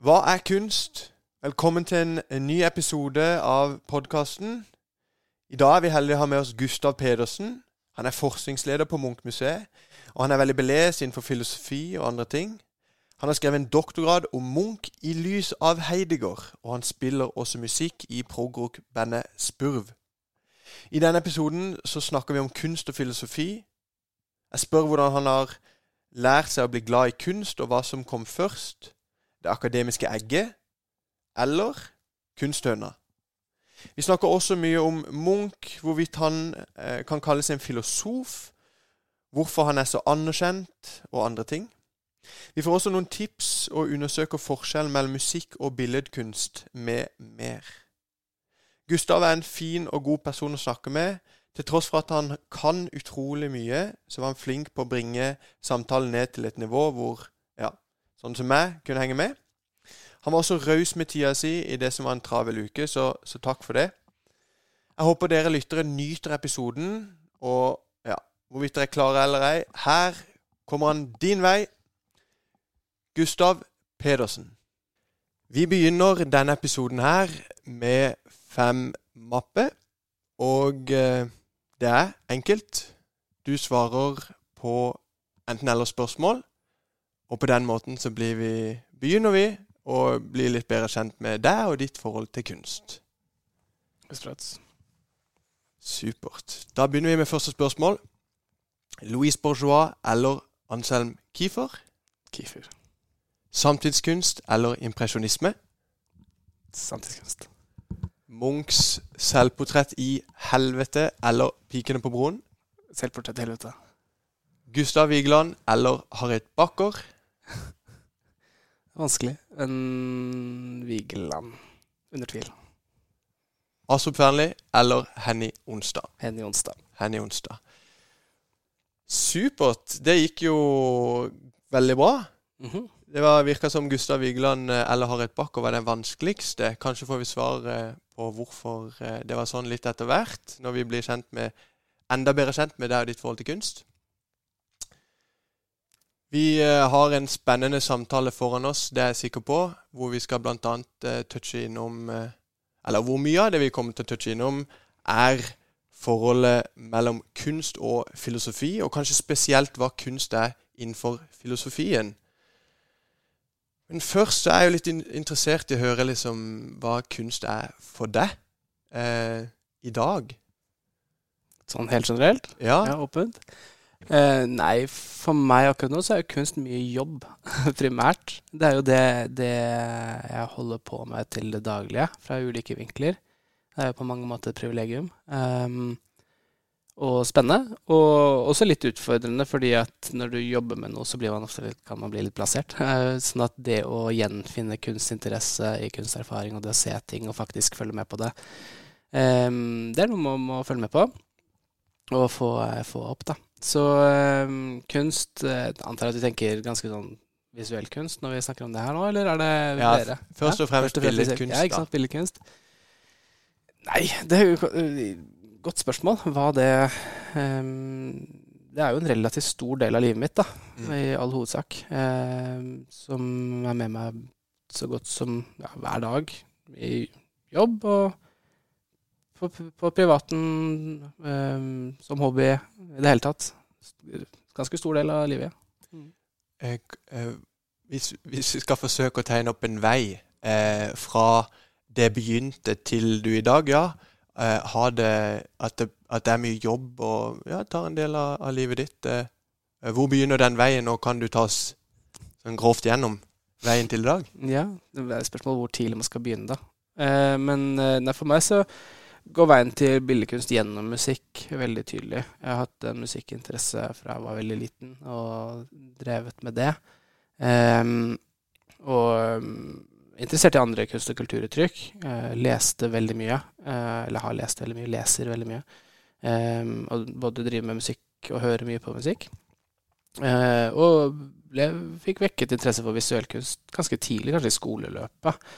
Hva er kunst? Velkommen til en, en ny episode av podkasten. I dag er vi heldige å ha med oss Gustav Pedersen. Han er forskningsleder på Munch-museet, og han er veldig belest innenfor filosofi og andre ting. Han har skrevet en doktorgrad om Munch i lys av Heidegger, og han spiller også musikk i progrock-bandet Spurv. I denne episoden så snakker vi om kunst og filosofi. Jeg spør hvordan han har lært seg å bli glad i kunst, og hva som kom først. Det akademiske egget eller kunsthøna. Vi snakker også mye om Munch, hvorvidt han eh, kan kalles en filosof, hvorfor han er så anerkjent, og andre ting. Vi får også noen tips og undersøker forskjellen mellom musikk og billedkunst med mer. Gustav er en fin og god person å snakke med. Til tross for at han kan utrolig mye, så var han flink på å bringe samtalen ned til et nivå hvor sånn som meg kunne henge med. Han var også raus med tida si i det som var en travel uke, så, så, takk for det. Jeg håper dere lyttere nyter episoden, og ja, hvorvidt dere er klare eller ei, her kommer han din vei. Gustav Pedersen. Vi begynner denne episoden her med fem mapper, og eh, det er enkelt. Du svarer på enten-eller-spørsmål, og på den måten så blir vi, begynner vi å bli litt bedre kjent med deg og ditt forhold til kunst. Supert. Da begynner vi med første spørsmål. Louise Bourgeois eller Anselm Kiefer? Kiefer. Samtidskunst eller impresjonisme? Samtidskunst. Munchs selvportrett i helvete eller Pikene på broen? Selvportrett i helvete. Gustav Vigeland eller Harriet Backer? Vanskelig. En Vigeland. Under tvil. Astrup Fearnley eller Henny Onsdag? Henny Onsdag. Henny Onsdag. Supert. Det gikk jo veldig bra. Mm -hmm. Det var, virka som Gustav Vigeland eller Harriet Backer var den vanskeligste. Kanskje får vi svar på hvorfor det var sånn litt etter hvert, når vi blir kjent med, enda bedre kjent med deg og ditt forhold til kunst. Vi har en spennende samtale foran oss, det er jeg sikker på, hvor vi skal bl.a. Uh, touche innom Eller hvor mye av det vi kommer til å touche innom, er forholdet mellom kunst og filosofi, og kanskje spesielt hva kunst er innenfor filosofien. Men først så er jeg jo litt interessert i å høre liksom hva kunst er for deg eh, i dag. Sånn helt generelt? Ja. ja åpent? Eh, nei, for meg akkurat nå så er jo kunst mye jobb, primært. Det er jo det, det, jeg holder på med til det daglige, fra ulike vinkler. Det er jo på mange måter et privilegium. Um, og spennende. Og også litt utfordrende, fordi at når du jobber med noe, så man ofte, kan man bli litt plassert. Uh, sånn at det å gjenfinne kunstinteresse i kunsterfaring, og det å se ting og faktisk følge med på det, um, det er noe man må følge med på og få, få opp, da. Så um, kunst Jeg antar at du tenker ganske sånn visuell kunst når vi snakker om det her nå, eller er det ja, dere? Først og fremst ja, billedkunst, ja, ikke sant, billedkunst. Nei, det er jo godt spørsmål. Hva det um, Det er jo en relativt stor del av livet mitt, da, mm. i all hovedsak. Um, som er med meg så godt som ja, hver dag i jobb og på, på privaten, um, som hobby, i det hele tatt. Ganske stor del av livet. Mm. Jeg, eh, hvis, hvis, vi skal forsøke å tegne opp en vei eh, fra det begynte til du i dag, ja. Eh, har det at, det at, det er mye jobb og ja, tar en del av, av livet ditt. Eh, hvor begynner den veien, og kan du ta oss sånn grovt gjennom veien til i dag? Ja, det er et spørsmål hvor tidlig man skal begynne, da. Eh, men nei, for meg så går veien til billedkunst gjennom musikk veldig tydelig. Jeg har hatt en musikkinteresse fra jeg var veldig liten, og drevet med det. Um, og um, interessert i andre kunst- og kulturuttrykk. Uh, leste veldig mye. Uh, eller har lest veldig mye. Leser veldig mye. Um, og både driver med musikk og hører mye på musikk. Uh, og ble, fikk vekket interesse for visuell kunst ganske tidlig, kanskje i skoleløpet.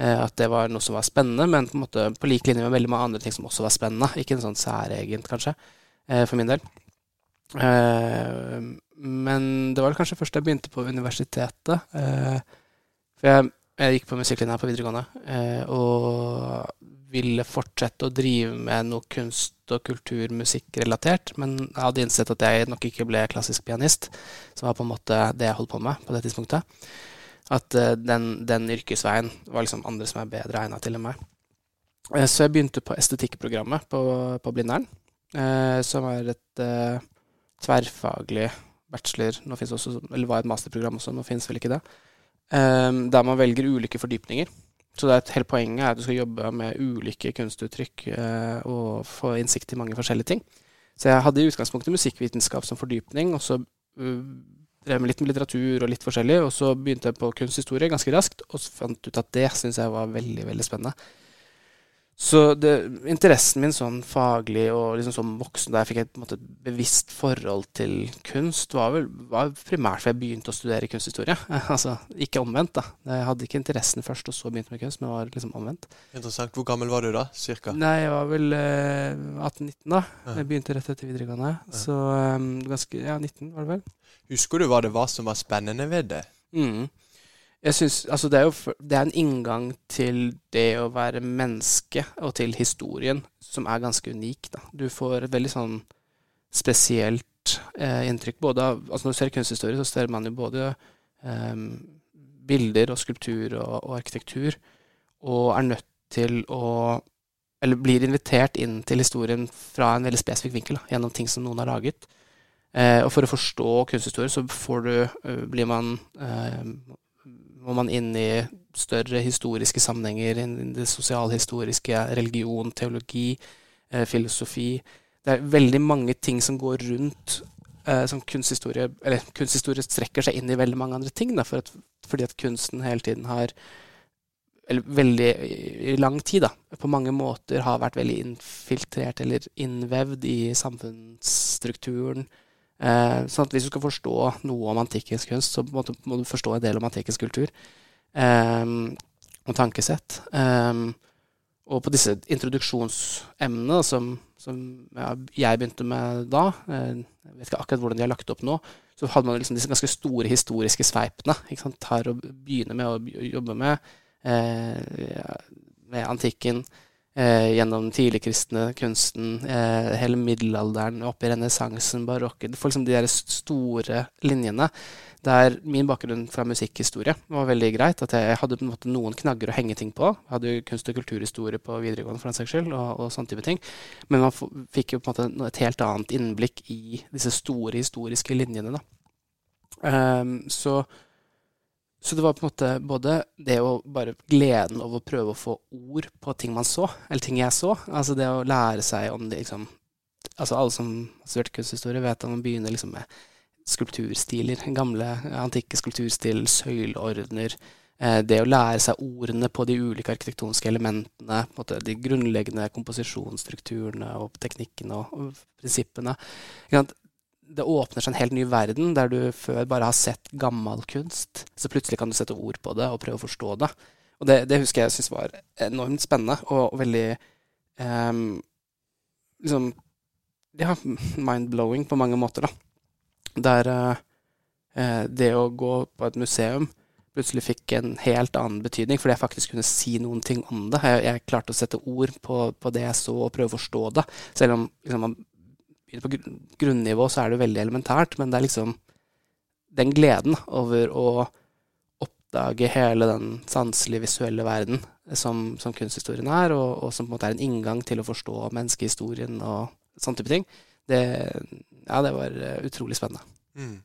At det var noe som var spennende, men på, en måte, på lik linje med veldig mange andre ting som også var spennende. Ikke en sånn særegent, kanskje, for min del. men det var kanskje først jeg begynte på universitetet. for jeg Jeg gikk på musikklinja på videregående eh, og ville fortsette å drive med noe kunst- og kulturmusikkrelatert, men jeg hadde innsett at jeg nok ikke ble klassisk pianist, som var på en måte det jeg holdt på med på det tidspunktet. At eh, den, den yrkesveien var liksom andre som er bedre egna til enn meg. Eh, så jeg begynte på estetikkprogrammet på, på Blindern, eh, som er et tverrfaglig bachelor Nå finnes også, Eller var et masterprogram også, nå finnes vel ikke det. Der man velger ulike fordypninger. Så det er et helt poenget er at du skal jobbe med ulike kunstuttrykk og få innsikt i mange forskjellige ting. Så jeg hadde i utgangspunktet musikkvitenskap som fordypning, og så drev med litt med litteratur og litt forskjellig. Og så begynte jeg på kunsthistorie ganske raskt, og så fant ut at det syns jeg var veldig, veldig spennende. Så det, interessen min sånn faglig og liksom som voksen, da jeg fikk et, måte, bevisst forhold til kunst, var vel var primært fordi jeg begynte å studere kunsthistorie. altså ikke omvendt, da. Jeg hadde ikke interessen først, og så begynte med kunst, men var liksom omvendt. Interessant. Hvor gammel var du da, cirka? Nei, jeg var vel eh, 18-19 da. Jeg begynte rett etter videregående. Så um, ganske Ja, 19 var det vel. Husker du hva det var som var spennende ved det? Mm. Jeg synes, altså det er jo det er en inngang til det å være menneske, og til historien, som er ganske unik. Da. Du får et veldig sånn spesielt eh, inntrykk. Av, altså Når du ser kunsthistorie, så ser man jo både eh, bilder og skulptur og, og, arkitektur, og er nødt til å Eller blir invitert inn til historien fra en veldig spesifikk vinkel, da, gjennom ting som noen har laget. Eh, og for å forstå kunsthistorie, så du, uh, blir man uh, må man inn i større historiske sammenhenger, inn i det sosialhistoriske, religion, teologi, eh, filosofi. Det er veldig mange ting som går rundt eh, som kunsthistorie Eller kunsthistorie strekker seg inn i veldig mange andre ting, da, for at, fordi at kunsten hele tiden har Eller veldig i lang tid, da, på mange måter har vært veldig infiltrert eller innvevd i samfunnsstrukturen Eh, sånn at hvis du skal forstå noe om antikkens kunst, så må du, må du forstå en del om antikkens kultur eh, og tankesett. Eh, og på disse introduksjonsemnene som, som jeg begynte med da, eh, jeg vet ikke akkurat hvordan de har lagt opp nå, så hadde man liksom disse ganske store historiske sveipene. Ikke sant? Tar og begynner med å jobbe med, eh, med antikken eh, gjennom den tidligkristne kunsten, eh, hele middelalderen, opp i renessansen, barokken liksom de der store linjene. Der min bakgrunn fra musikkhistorie var veldig greit. At jeg hadde på en måte noen knagger å henge ting på. Jeg hadde kunst- og kulturhistorie på videregående for den saks skyld, og, og sånne type ting. Men man fikk jo på en måte et helt annet innblikk i disse store historiske linjene. da. Um, så så det var på en måte både det å bare gleden over å prøve å få ord på ting man så, eller ting jeg så. Altså det å lære seg om det liksom Altså alle som har studert kunsthistorie, vet at man begynner liksom med skulpturstiler. Gamle, antikke skulpturstiler, søyleordener. Eh, det å lære seg ordene på de ulike arkitektoniske elementene, de grunnleggende komposisjonsstrukturene og teknikkene og prinsippene det åpner seg en helt ny verden, der du før bare har sett gammel kunst. Så plutselig kan du sette ord på det og prøve å forstå det. Og det, det husker jeg syntes var enormt spennende og, veldig um, Liksom Ja, mind-blowing på mange måter, da. Der uh, det å gå på et museum plutselig fikk en helt annen betydning, fordi jeg faktisk kunne si noen ting om det. Jeg, jeg klarte å sette ord på, på, det jeg så, og prøve å forstå det. Selv om liksom, man på grunnivå så er det veldig elementært, men det er liksom den gleden over å oppdage hele den sanselige, visuelle verden som, som kunsthistorien er, og, og, som på en måte er en inngang til å forstå menneskehistorien og sånn type ting, det, ja, det var eh, utrolig spennende. Mm.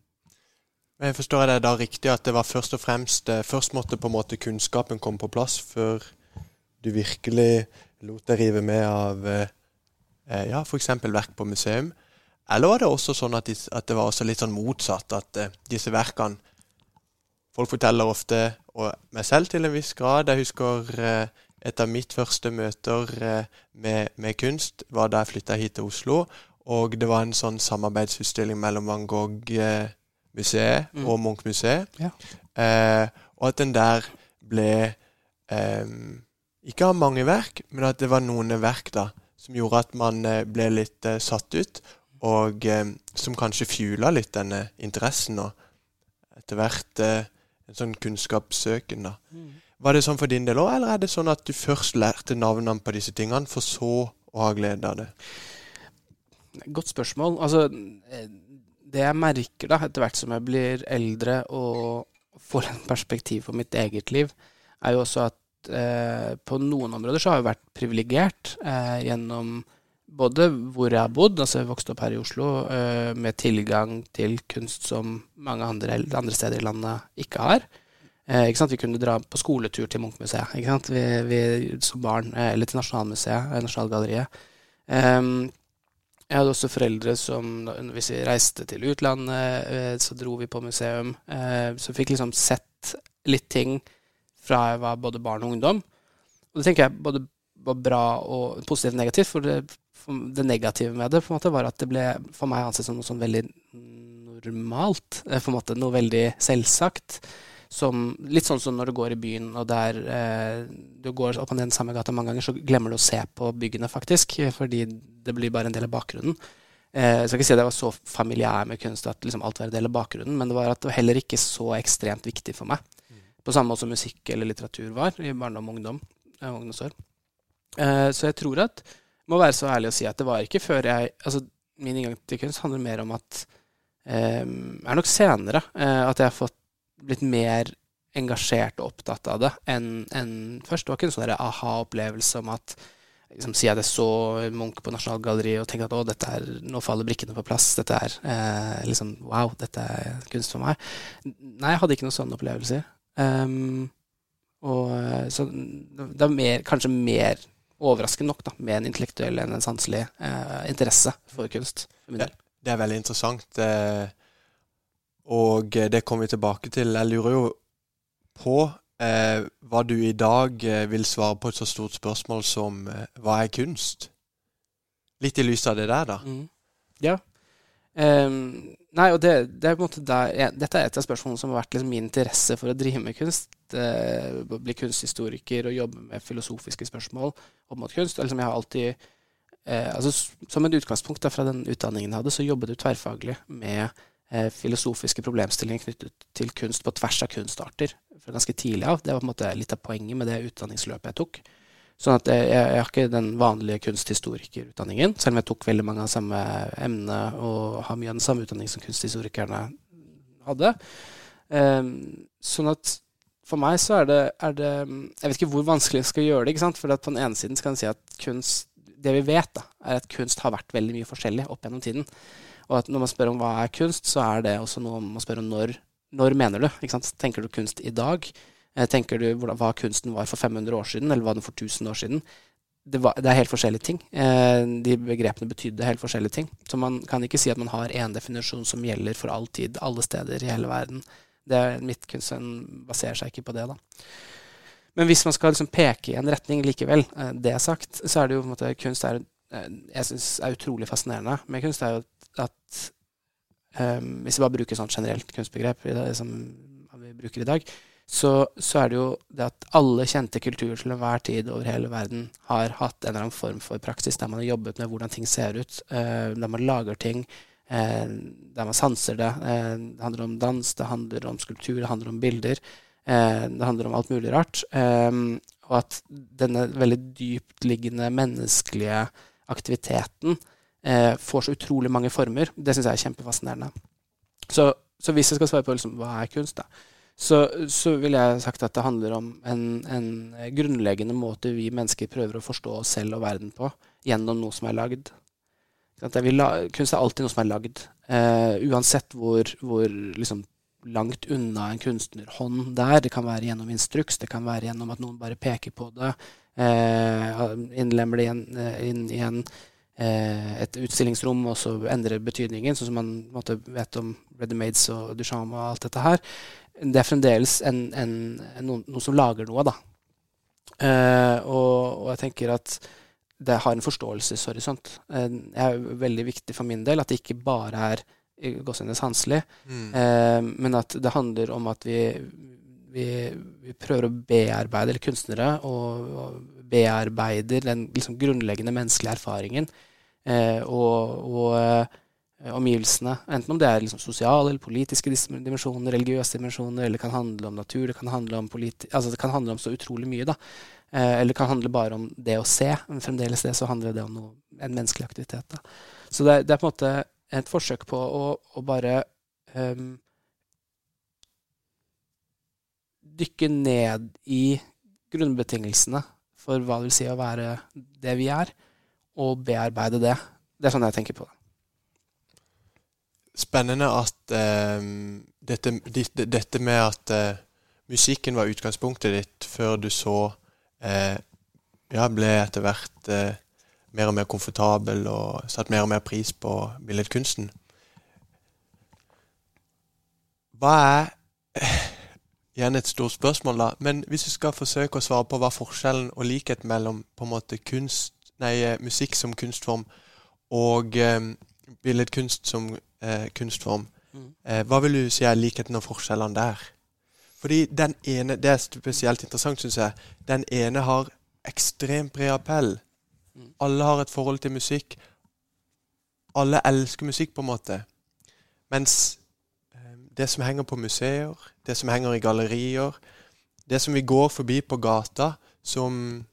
Jeg forstår jeg det da riktig at det var først og fremst eh, Først måtte på en måte kunnskapen komme på plass før du virkelig lot deg rive med av eh, eh, ja, f.eks. verk på museum? Eller var det også sånn at, de, at det var litt sånn motsatt, at eh, disse verkene Folk forteller ofte, og meg selv til en viss grad Jeg husker eh, et av mitt første møter eh, med, med, kunst var da jeg flytta hit til Oslo. Og det var en sånn samarbeidsutstilling mellom Van Gogh-museet mm. og Munch-museet. Ja. Eh, og at den der ble eh, Ikke av mange verk, men at det var noen verk da som gjorde at man eh, ble litt uh, satt ut, og uh, som kanskje fjula litt denne interessen og etter hvert en sånn kunnskapssøken. da. Mm. Var det sånn for din del òg, eller er det sånn at du først lærte navnene på disse tingene, for så å ha glede av det? Godt spørsmål. Altså, det jeg merker da, etter hvert som jeg blir eldre og får en perspektiv på mitt eget liv, er jo også at eh, på noen områder så har jeg vært privilegert eh, gjennom både hvor jeg har bodd, altså jeg vokste opp her i Oslo, eh, med tilgang til kunst som mange andre, andre steder i landet ikke har. Uh, ikke vi kunne dra på skoletur til Munchmuseet vi, vi, som barn, uh, eller til Nasjonalmuseet, Nasjonalgalleriet. Um, jeg hadde også foreldre som, hvis vi reiste til utlandet, så dro vi på museum. Så fikk liksom sett litt ting fra jeg var både barn og ungdom. Og det tenker jeg både var bra og positivt og negativt, for det det negative med det på en måte var at det ble for meg ansett som noe sånn veldig normalt. Eh, på en måte Noe veldig selvsagt. Som, litt sånn som når du går i byen, og der eh, du går opp og ned den samme gata mange ganger, så glemmer du å se på byggene, faktisk. Fordi det blir bare en del av bakgrunnen. Eh, jeg skal ikke si at jeg var så familiær med kunst at liksom alt var en del av bakgrunnen, men det var at det var heller ikke så ekstremt viktig for meg. På samme måte som musikk eller litteratur var i barndom og ungdom. og ungdomsår. Eh, så jeg tror at må være så ærlig å si at det var ikke før jeg Altså, min inngang til kunst handler mer om at eh, er nok senere eh, at jeg har fått blitt mer engasjert og opptatt av det enn en først. Det var ikke en sånn aha-opplevelse om at liksom, Si at jeg så Munch på Nasjonalgalleriet og tenkte at å, dette er, nå faller brikkene på plass. Dette er eh, liksom Wow, dette er kunst for meg. Nei, jeg hadde ikke noen sånne opplevelser. Um, og eh, så det er mer, kanskje mer overraskende nok, da, med en intellektuell enn en sanselig eh, interesse for kunst. For det, det, er veldig interessant, eh, og det kommer vi tilbake til. Jeg lurer jo på eh, hva du i dag eh, vil svare på et så stort spørsmål som eh, hva er kunst? Litt i lys av det der, da. Mm. Ja. Um, nei, og det, det, er på en måte der, Dette er et av spørsmålene som har vært liksom min interesse for å drive med kunst. Eh, bli kunsthistoriker og jobbe med filosofiske spørsmål opp mot kunst. Liksom jeg har alltid eh, altså, Som et utgangspunkt da, fra den utdanningen jeg hadde, så jobbet du tverrfaglig med eh, filosofiske problemstillinger knyttet til kunst på tvers av kunstarter fra ganske tidlig av. Det var på en måte litt av poenget med det utdanningsløpet jeg tok. Sånn at jeg, jeg, har ikke den vanlige kunsthistorikerutdanningen, selv om jeg tok veldig mange av samme emne og har mye av den samme utdanning som kunsthistorikerne hadde. Um, sånn at for meg så er det, er det, Jeg vet ikke hvor vanskelig jeg skal gjøre det. ikke sant? For på den ene siden skal en si at kunst Det vi vet, da, er at kunst har vært veldig mye forskjellig opp gjennom tiden. Og at når man spør om hva er kunst, så er det også noe man spør om når. Når mener du? ikke sant? Tenker du kunst i dag? Eh, tenker du hva kunsten var for 500 år siden, eller hva den for 1000 år siden? Det, var, det er helt forskjellige ting. Eh, de begrepene betydde helt forskjellige ting. Så man kan ikke si at man har én definisjon som gjelder for all tid, alle steder i hele verden. Det er, mitt kunsten baserer seg ikke på det, da. Men hvis man skal liksom peke i en retning likevel, eh, det sagt, så er det jo på en måte kunst er, jeg synes er utrolig fascinerende med kunst, er jo at um, Hvis vi bare bruker sånn generelt kunstbegrep det, som vi bruker i dag, så, så, er det jo det at alle kjente kulturer til enhver tid over hele verden har hatt en eller annen form for praksis der man har jobbet med hvordan ting ser ut, eh, der man lager ting, eh, der man sanser det. Eh, det handler om dans, det handler om skulptur, det handler om bilder. Eh, det handler om alt mulig rart. Eh, og at denne veldig dyptliggende menneskelige aktiviteten eh, får så utrolig mange former, det syns jeg er kjempefascinerende. Så, så, hvis jeg skal svare på liksom, hva er kunst, da, så, så ville jeg sagt at det handler om en, en, grunnleggende måte vi mennesker prøver å forstå oss selv og verden på gjennom noe som er lagd. kunst er alltid noe som er lagd. Uh, uansett hvor, hvor liksom, langt unna en kunstnerhånd der. Det kan være gjennom instruks, det kan være gjennom at noen bare peker på det. Uh, innlemmer det inn, uh, inn i en, uh, et utstillingsrom, og så endrer betydningen, sånn som man måtte, vet om Ready Mades og Duchamp og alt dette her det er fremdeles en, en, noen, noen, som lager noe, da. Uh, og, og, jeg tenker at det har en forståelseshorisont. Uh, det er veldig viktig for min del at det ikke bare er gåsehudet hanselig, mm. uh, men at det handler om at vi, vi, vi prøver å bearbeide, eller kunstnere, og, og bearbeider den liksom, grunnleggende menneskelige erfaringen. og, og eh, omgivelsene. Enten om det er liksom sosiale eller politiske dimensjoner, religiøse dimensjoner, eller det kan handle om natur, det kan handle om, altså det kan handle om så utrolig mye. da. Eh, eller det kan handle bare om det å se, men fremdeles det så handler det om noe, en menneskelig aktivitet. da. Så det, det, er på en måte et forsøk på å, å bare um, dykke ned i grunnbetingelsene for hva det vil si å være det vi er, og bearbeide det. Det er sånn jeg tenker på det. Spennende at uh, dette, dette, med at uh, musikken var utgangspunktet ditt før du så uh, ja, ble etter hvert mer og mer komfortabel og satt mer og mer pris på billedkunsten. Hva er Igjen et stort spørsmål, da. Men hvis du skal forsøke å svare på hva forskjellen og likhet mellom på en måte kunst, nei, musikk som kunstform og eh, billedkunst som eh, kunstform, mm. eh, hva vil du si er likheten og forskjellene der? Fordi den ene, Det er spesielt interessant, syns jeg. Den ene har ekstremt bred appell. Mm. Alle har et forhold til musikk. Alle elsker musikk, på en måte. Mens eh, det som henger på museer, det som henger i gallerier, det som vi går forbi på gata, som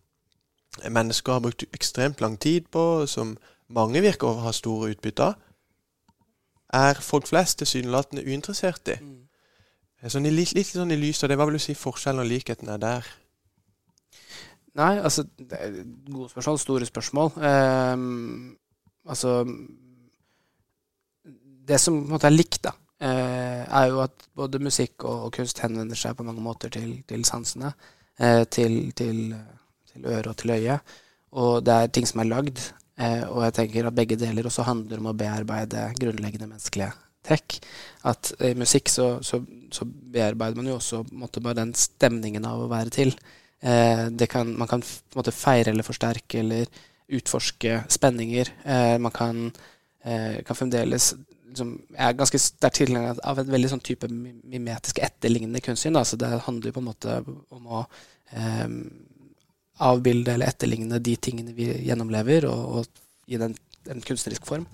mennesker har brukt ekstremt lang tid på, som mange virker å ha store utbytter av, er folk flest tilsynelatende uinteressert i. Mm. Sånn litt, litt, sånn i lys av det, hva vil du si forskjellen og likheten er der? Nei, altså det er Gode spørsmål. Store spørsmål. Um, altså Det som på en måte er likt, da, uh, er jo at både musikk og, og, kunst henvender seg på mange måter til, til sansene. Uh, til, til, til øre og til øye. Og det er ting som er lagd. Uh, og jeg tenker at begge deler også handler om å bearbeide grunnleggende menneskelige trekk. At i musikk så, så, så bearbeider man jo også måte, bare den stemningen av å være til. Eh, kan, man kan måte feire eller forsterke eller utforske spenninger. Eh, man kan, eh, kan fremdeles liksom, Jeg er ganske sterkt tilhenger av et veldig sånn type mimetisk etterlignende kunstsyn. Altså det handler jo på en måte om å eh, avbilde eller etterligne de tingene vi gjennomlever, og, og gi den en kunstnerisk form.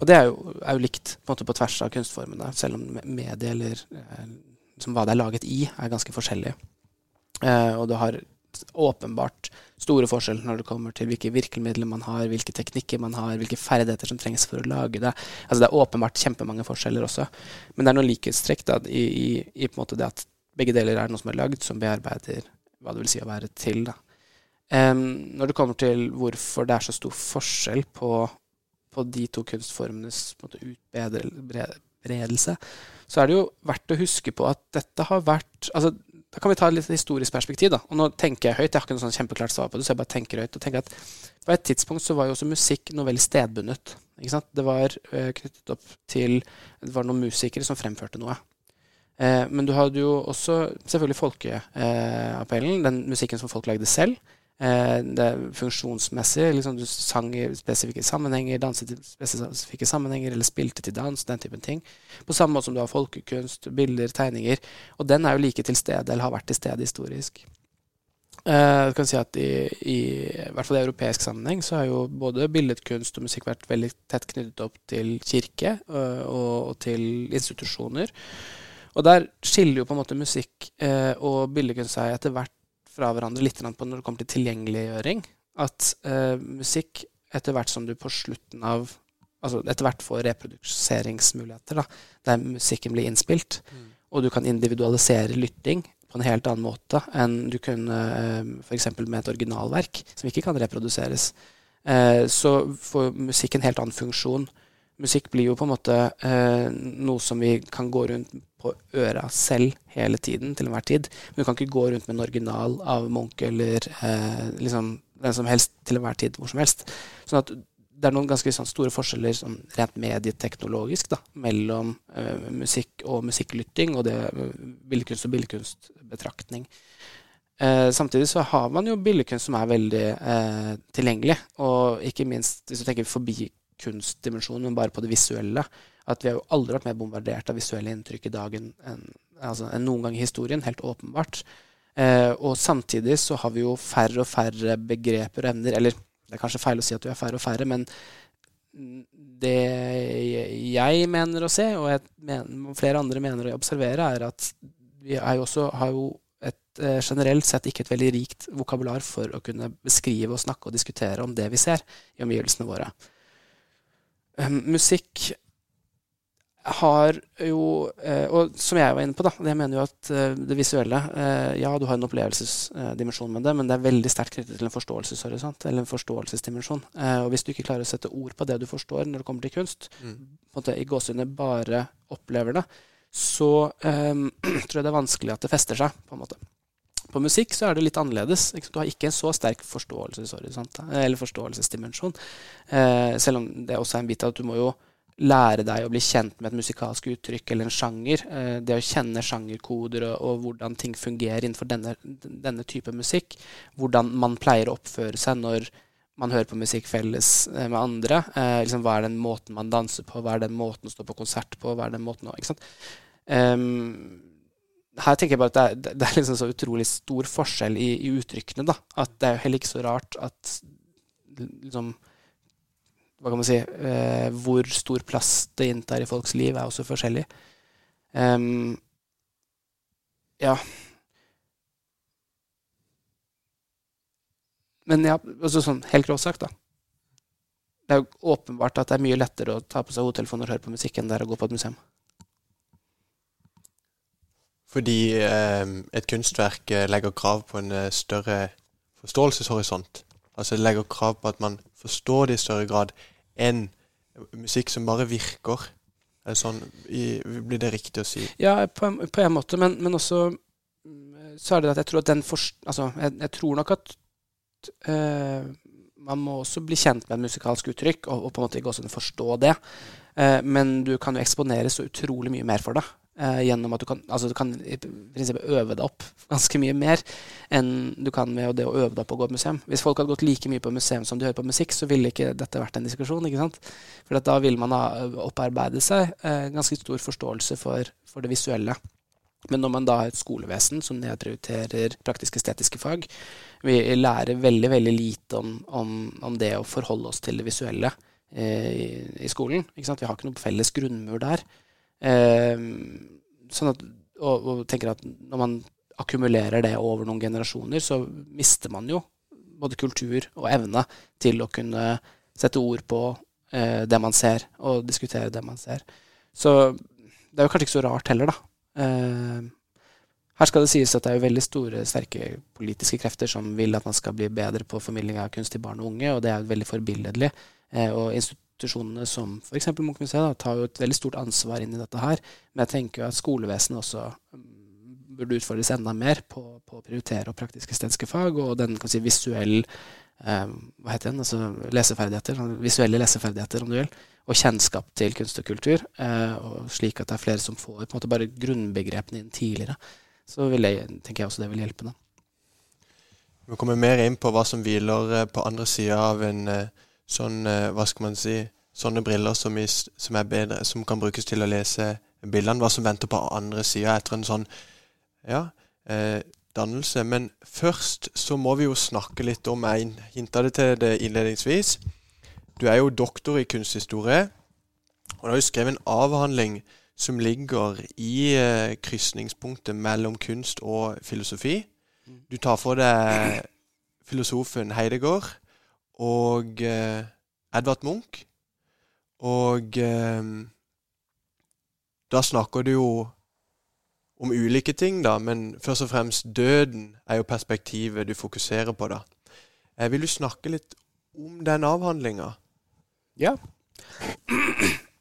Og det er jo, er jo likt på, på, tvers av kunstformene, selv om mediet eller eh, hva det er laget i, er ganske forskjellig. Eh, og det har åpenbart store forskjeller når det kommer til hvilke virkemidler man har, hvilke teknikker man har, hvilke ferdigheter som trengs for å lage det. Altså Det er åpenbart kjempemange forskjeller også. Men det er noe likhetstrekk da, i, i, i, på en måte det at begge deler er noe som er lagd, som bearbeider hva det vil si å være til. da. Når det kommer til hvorfor det er så stor forskjell på, på de to kunstformenes utbredelse, så er det jo verdt å huske på at dette har vært altså da kan vi ta et litt historisk perspektiv. da. Og nå tenker jeg høyt. Jeg har ikke noe sånn kjempeklart svar på det, så jeg bare tenker høyt. og tenker at På et tidspunkt så var jo også musikk noe veldig stedbundet. Ikke sant? Det var uh, knyttet opp til Det var noen musikere som fremførte noe. Uh, men du hadde jo også selvfølgelig folkeappellen, uh, den musikken som folk lagde selv. Eh, det funksjonsmessig. Liksom du sang i spesifikke sammenhenger, danset i spesifikke sammenhenger, eller spilte til dans, den typen ting. På samme måte som du har folkekunst, bilder, tegninger. Og den er jo like til stede, eller har vært til stede historisk. Jeg kan si at i, i, i hvert fall i europeisk sammenheng så har jo både billedkunst og musikk vært veldig tett knyttet opp til kirke og, og til institusjoner. Og der skiller jo på en måte musikk og billedkunst seg etter hvert fra hverandre litt på når det kommer til tilgjengeliggjøring. At uh, musikk, etter hvert som du på slutten av Altså etter hvert får reproduseringsmuligheter, da, der musikken blir innspilt, mm. og du kan individualisere lytting på en helt annen måte enn du kunne uh, f.eks. med et originalverk, som ikke kan reproduseres. Uh, så får musikk en helt annen funksjon. Musikk blir jo på en måte eh, noe som vi kan gå rundt på øra selv hele tiden, til enhver tid. Men du kan ikke gå rundt med en original av Munch eller eh, liksom hvem som helst til enhver tid, hvor som helst. Sånn at det er noen ganske sånn, store forskjeller sånn, rent medieteknologisk da, mellom eh, musikk og musikklytting og det uh, billedkunst og billedkunstbetraktning. Eh, samtidig så har man jo billedkunst som er veldig eh, tilgjengelig, og ikke minst hvis du tenker forbi kunstdimensjonen, men bare på det visuelle at vi har jo aldri vært mer bombardert av visuelle inntrykk i dag enn altså, en noen gang i historien, helt åpenbart. Eh, og samtidig så har vi jo færre og færre begreper og evner. Eller det er kanskje feil å si at vi har færre og færre, men det jeg mener å se, og mener, flere andre mener å observere, er at vi er jo også, har jo et eh, generelt sett ikke et veldig rikt vokabular for å kunne beskrive og snakke og diskutere om det vi ser i omgivelsene våre. Um, musikk har jo eh, Og som jeg var inne på, da. Jeg mener jo at eh, det visuelle eh, Ja, du har en opplevelsesdimensjon med det, men det er veldig sterkt knyttet til en forståelseshorisont, eller en forståelsesdimensjon. Og hvis du ikke klarer å sette ord på det du forstår når det kommer til kunst, mm. på en måte i gåsehudene bare opplever det, så um, tror jeg det er vanskelig at det fester seg, på en måte. På musikk så er det litt annerledes. Du har ikke en så sterk forståelseshorisont, eller forståelsesdimensjon. selv om det også er en bit av at du må jo lære deg å bli kjent med et musikalsk uttrykk eller en sjanger. Eh, det å kjenne sjangerkoder og, og, hvordan ting fungerer innenfor denne, denne, type musikk. Hvordan man pleier å oppføre seg når man hører på musikk felles eh, med andre. Eh, liksom, hva er den måten man danser på, hva er den måten å stå på konsert på, hva er den måten å ikke sant? Um, her tenker jeg bare at det er, det er liksom så utrolig stor forskjell i, i uttrykkene. da, At det er jo heller ikke så rart at liksom hva kan man si, eh, hvor stor plass det inntar i folks liv, er også forskjellig. Um, ja. Men ja, altså sånn, helt grovt sagt, da. Det er jo åpenbart at det er mye lettere å ta på seg hodetelefonen og høre på musikk enn det er å gå på et museum. Fordi eh, et kunstverk eh, legger krav på en eh, større forståelseshorisont. Altså det legger krav på at man forstår det i større grad enn musikk som bare virker. Sånn, blir det riktig å si? Ja, på en, på en måte, men, men, også mm, så er det at jeg tror at den forst... Altså, jeg, jeg, tror nok at uh, man må også bli kjent med et musikalsk uttrykk, og, og på en måte ikke også forstå det. Uh, men du kan jo eksponere så utrolig mye mer for det. Eh, gjennom at du kan, altså du kan i prinsippet øve deg opp ganske mye mer enn du kan med det å øve deg opp å gå på museum. Hvis folk hadde gått like mye på museum som de hører på musikk, så ville ikke dette vært en diskusjon. ikke sant? For da ville man ha opparbeide seg eh, ganske stor forståelse for, for, det visuelle. Men når man da har et skolevesen som nedprioriterer praktisk-estetiske fag, vi lærer veldig veldig lite om, om, om, det å forholde oss til det visuelle eh, i, i, skolen. ikke sant? Vi har ikke noen felles grunnmur der. Eh, sånn at, og, og, tenker at når man akkumulerer det over noen generasjoner, så mister man jo både kultur og evne til å kunne sette ord på eh, det man ser, og diskutere det man ser. Så det er jo kanskje ikke så rart heller, da. Eh, her skal det sies at det er veldig store, sterke politiske krefter som vil at man skal bli bedre på formidling av kunst til barn og unge, og det er jo veldig forbilledlig. Eh, og institusjonene som f.eks. Munchmuseet tar jo et veldig stort ansvar inn i dette her. Men jeg tenker jo at skolevesenet også mm, burde utfordres enda mer på, på å prioritere og praktisk-estetiske fag, og den si, visuelle eh, hva heter den, altså leseferdigheter, sånn visuelle leseferdigheter, om du vil, og kjennskap til kunst og kultur, eh, og slik at det er flere som får på en måte bare grunnbegrepene inn tidligere. Så jeg, tenker jeg også det vil hjelpe. da. Vi kommer mer inn på hva som hviler eh, på andre sida av en uh, sånn, eh, hva skal man si, sånne briller som, i, som, er bedre, som kan brukes til å lese bildene. Hva som venter på andre sida etter en sånn ja, eh, dannelse. Men først så må vi jo snakke litt om Jeg hinta det til det innledningsvis. Du er jo doktor i kunsthistorie, og du har jo skrevet en avhandling som ligger i eh, krysningspunktet mellom kunst og filosofi. Mm. Du tar for deg filosofen Heidegger og eh, Edvard Munch. Og eh, da snakker du jo om ulike ting, da, men først og fremst døden er jo perspektivet du fokuserer på, da. Eh, vil du snakke litt om den avhandlinga? Ja.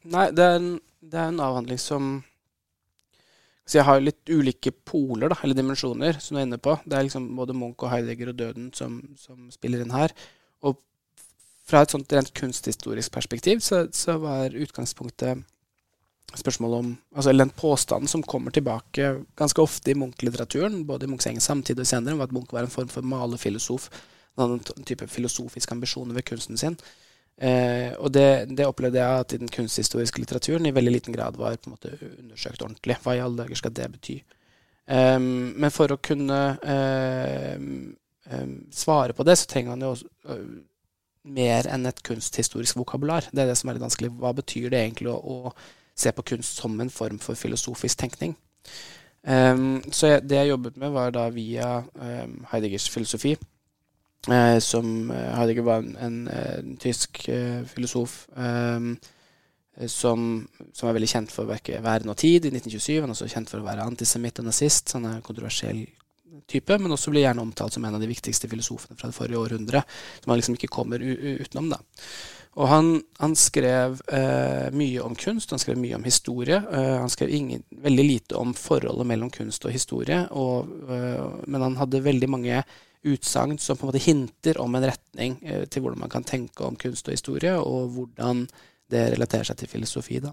Nei, det er, en, det er en avhandling som så jeg har litt ulike poler, da, eller dimensjoner, som du er inne på. Det er liksom både Munch og Heidegger og døden som, som spiller inn her. Og fra et sånt rent kunsthistorisk perspektiv så, så var utgangspunktet spørsmålet om altså, Eller den påstanden som kommer tilbake ganske ofte i Munch-litteraturen, både i Munchs egen samtid og senere, om at Munch var en form for malerfilosof. En annen type filosofiske ambisjoner ved kunsten sin. Eh, og det, det, opplevde jeg at i den kunsthistoriske litteraturen i veldig liten grad var på en måte undersøkt ordentlig. Hva i alle dager skal det bety? Um, men for å kunne um, svare på det, så trenger man jo mer enn et kunsthistorisk vokabular. Det er det som er litt vanskelig. Hva betyr det egentlig å, å se på kunst som en form for filosofisk tenkning? Um, så jeg, det jeg jobbet med, var da via um, Heideggers filosofi. Uh, som uh, Heidegger var en, en, en tysk uh, filosof um, som, som, er veldig kjent for verket 'Verden og tid' i 1927. Han er også kjent for å være antisemitt og nazist. Han er en kontroversiell type, men også blir gjerne omtalt som en av de viktigste filosofene fra det forrige århundret, Som man liksom ikke kommer utenom. da. Og han, han skrev eh, mye om kunst, han skrev mye om historie. Eh, han skrev ingen, veldig lite om forholdet mellom kunst og historie, og, eh, men han hadde veldig mange utsagn som på en måte hinter om en retning eh, til hvordan man kan tenke om kunst og historie, og hvordan det relaterer seg til filosofi. da.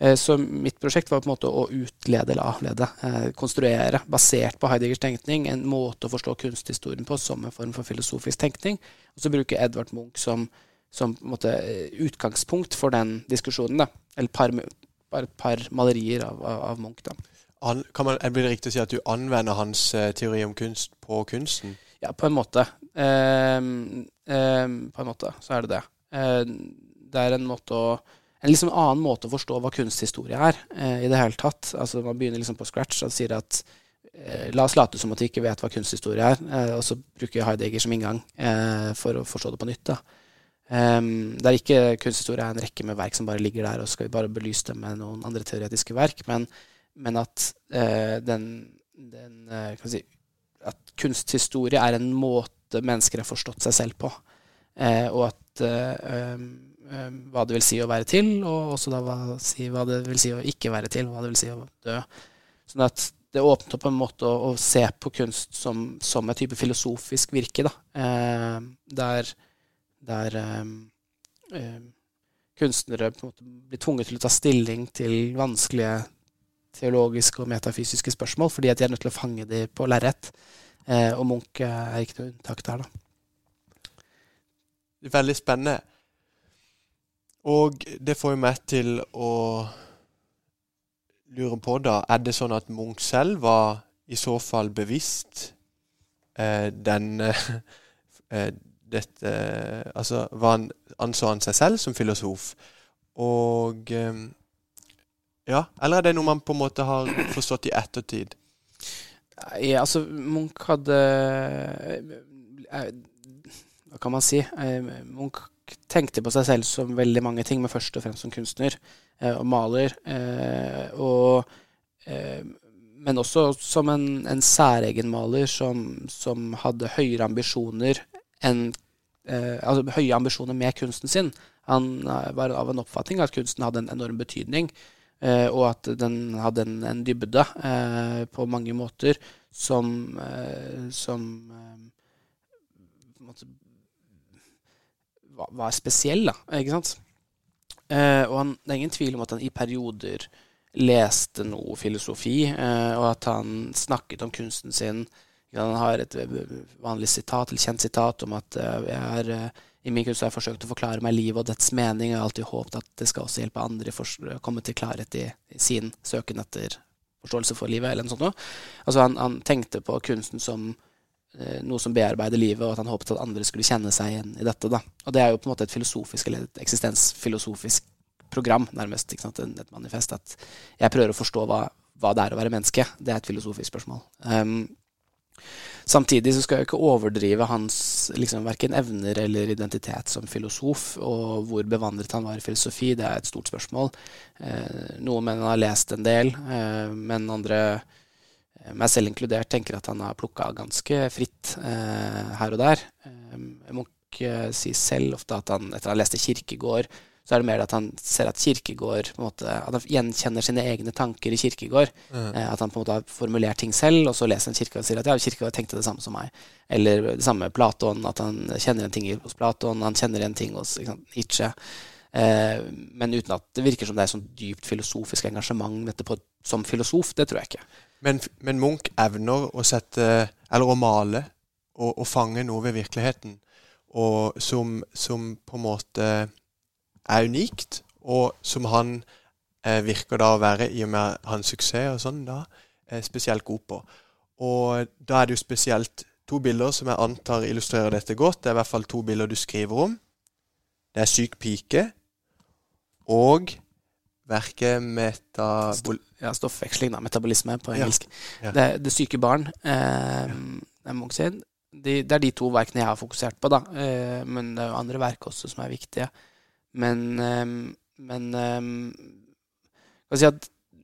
Eh, så mitt prosjekt var på en måte å utlede eller avlede, eh, konstruere, basert på Heideggers tenkning, en måte å forstå kunsthistorien på som en form for filosofisk tenkning. Og så bruke Edvard Munch som, som måte, utgangspunkt for den diskusjonen. Da. Eller par, et par malerier av, av, Munch. Da. An, kan man, Blir det riktig å si at du anvender hans teori om kunst på kunsten? Ja, på en måte. Um, um, på en måte så er det det. Uh, det er en måte å en liksom annen måte å forstå hva kunsthistorie er eh, i det hele tatt. Altså Man begynner liksom på scratch og sier at eh, la oss late som at vi ikke vet hva kunsthistorie er, eh, og så bruker Heidegger som inngang eh, for å forstå det på nytt. da. Um, det er ikke kunsthistorie er en rekke med verk som bare ligger der, og så skal vi bare belyse dem med noen andre teoretiske verk, men, men at eh, den, den eh, si, at kunsthistorie er en måte mennesker har forstått seg selv på. og at um, hva det vil si å være til, og også da hva, si, hva, det vil si å ikke være til, hva det vil si å dø. Sånn at det åpnet opp en måte å, å se på kunst som, som, et type filosofisk virke, da. Eh, der, der eh, kunstnere på en måte blir tvunget til å ta stilling til vanskelige teologiske og metafysiske spørsmål, fordi at de er nødt til å fange dem på lerret. Eh, og Munch er ikke noe unntak der, da. Veldig spennende. Og det får jo meg til å lure på, da Er det sånn at Munch selv var i så fall bevisst eh, den eh, dette Altså han, anså han seg selv som filosof? Og eh, Ja, eller er det noe man på en måte har forstått i ettertid? Ja, altså, Munch hadde eh, Hva kan man si? Eh, Tenkte på seg selv som veldig mange ting, men først og fremst som kunstner eh, og maler. Eh, og, eh, men også som en, en særegen maler som, som, hadde høyere ambisjoner enn eh, Altså høye ambisjoner med kunsten sin. Han eh, var av en oppfatning at kunsten hadde en enorm betydning. Eh, og at den hadde en, en dybde på mange måter som, som var spesiell, da. Ikke sant? Eh, og han, det er ingen tvil om at han i perioder leste noe filosofi, eh, og at han snakket om kunsten sin. Han har et vanlig sitat, eller kjent sitat om at eh, har, eh, i min kunst har jeg forsøkt å forklare meg livet og dets mening. Jeg har alltid håpet at det skal også hjelpe andre å komme til klarhet i, i, sin søken etter forståelse for livet, eller noe sånt. Altså han, han tenkte på kunsten som Eh, noe som bearbeider livet, og at han håpet at andre skulle kjenne seg igjen i dette. Da. Og det er jo på en måte et filosofisk, eller et eksistensfilosofisk program, nærmest. Et manifest. At jeg prøver å forstå hva, hva, det er å være menneske. Det er et filosofisk spørsmål. Um, samtidig så skal jeg ikke overdrive hans liksom, verken evner eller identitet som filosof, og hvor bevandret han var i filosofi. Det er et stort spørsmål. Uh, noen mener han har lest en del, uh, men andre Eh, meg selv inkludert, tenker at han har plukka ganske fritt eh, her og der. Eh, Munch eh, sier selv ofte at han etter å ha lest Kirkegård, så er det mer at han ser at Kirkegård på en måte, At han gjenkjenner sine egne tanker i Kirkegård. Mm. Eh, at han på en måte har formulert ting selv, og så leser han Kirkegård og sier at ja, Kirkegård tenkte det samme som meg. Eller det samme med Platon, at han kjenner en ting hos Platon, han kjenner en ting hos Nietzsche. Eh, men uten at det virker som det er sånn dypt filosofisk engasjement dette på, som filosof. Det tror jeg ikke. Men, men, Munch evner å sette Eller å male og, og fange noe ved virkeligheten og som, som, på en måte er unikt, og som han eh, virker da å være, i og med hans suksess og sånn, da, er spesielt god på. Og da er det jo spesielt to bilder som jeg antar illustrerer dette godt. Det er i hvert fall to bilder du skriver om. det er Syk pike og verket Metabol... Ja, stoffveksling, da. Metabolisme på engelsk. Ja. Det, det syke barn. Eh, det er De, det er de to verkene jeg har fokusert på, da. Eh, men det er jo andre verk også som er viktige. Men, eh, men eh, si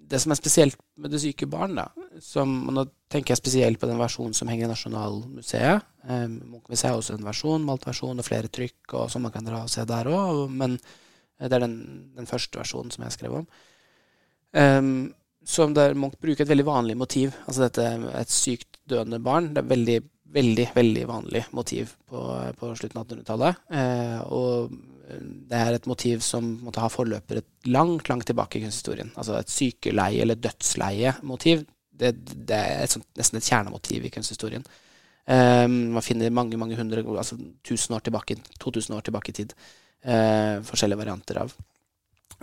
det som er spesielt med Det syke barn, da som, og Nå tenker jeg spesielt på den versjonen som henger i Nasjonalmuseet. Eh, Munch-museet har også en versjon, malt versjon og flere trykk og som man kan dra og se der òg. Men det er den, den første versjonen som jeg skrev om. Um, som der Munch bruker et veldig vanlig motiv. Altså dette et sykt døende barn. Det er veldig, veldig veldig vanlig motiv på, på slutten av 1800-tallet. Eh, og det er et motiv som måtte ha forløpere langt, langt tilbake i kunsthistorien. Altså et sykeleie- eller dødsleie-motiv. Det, det er et sånt, nesten et kjernemotiv i kunsthistorien. Eh, man finner mange, mange hundre, altså 1000 år tilbake, 2000 år tilbake i tid. Eh, forskjellige varianter av.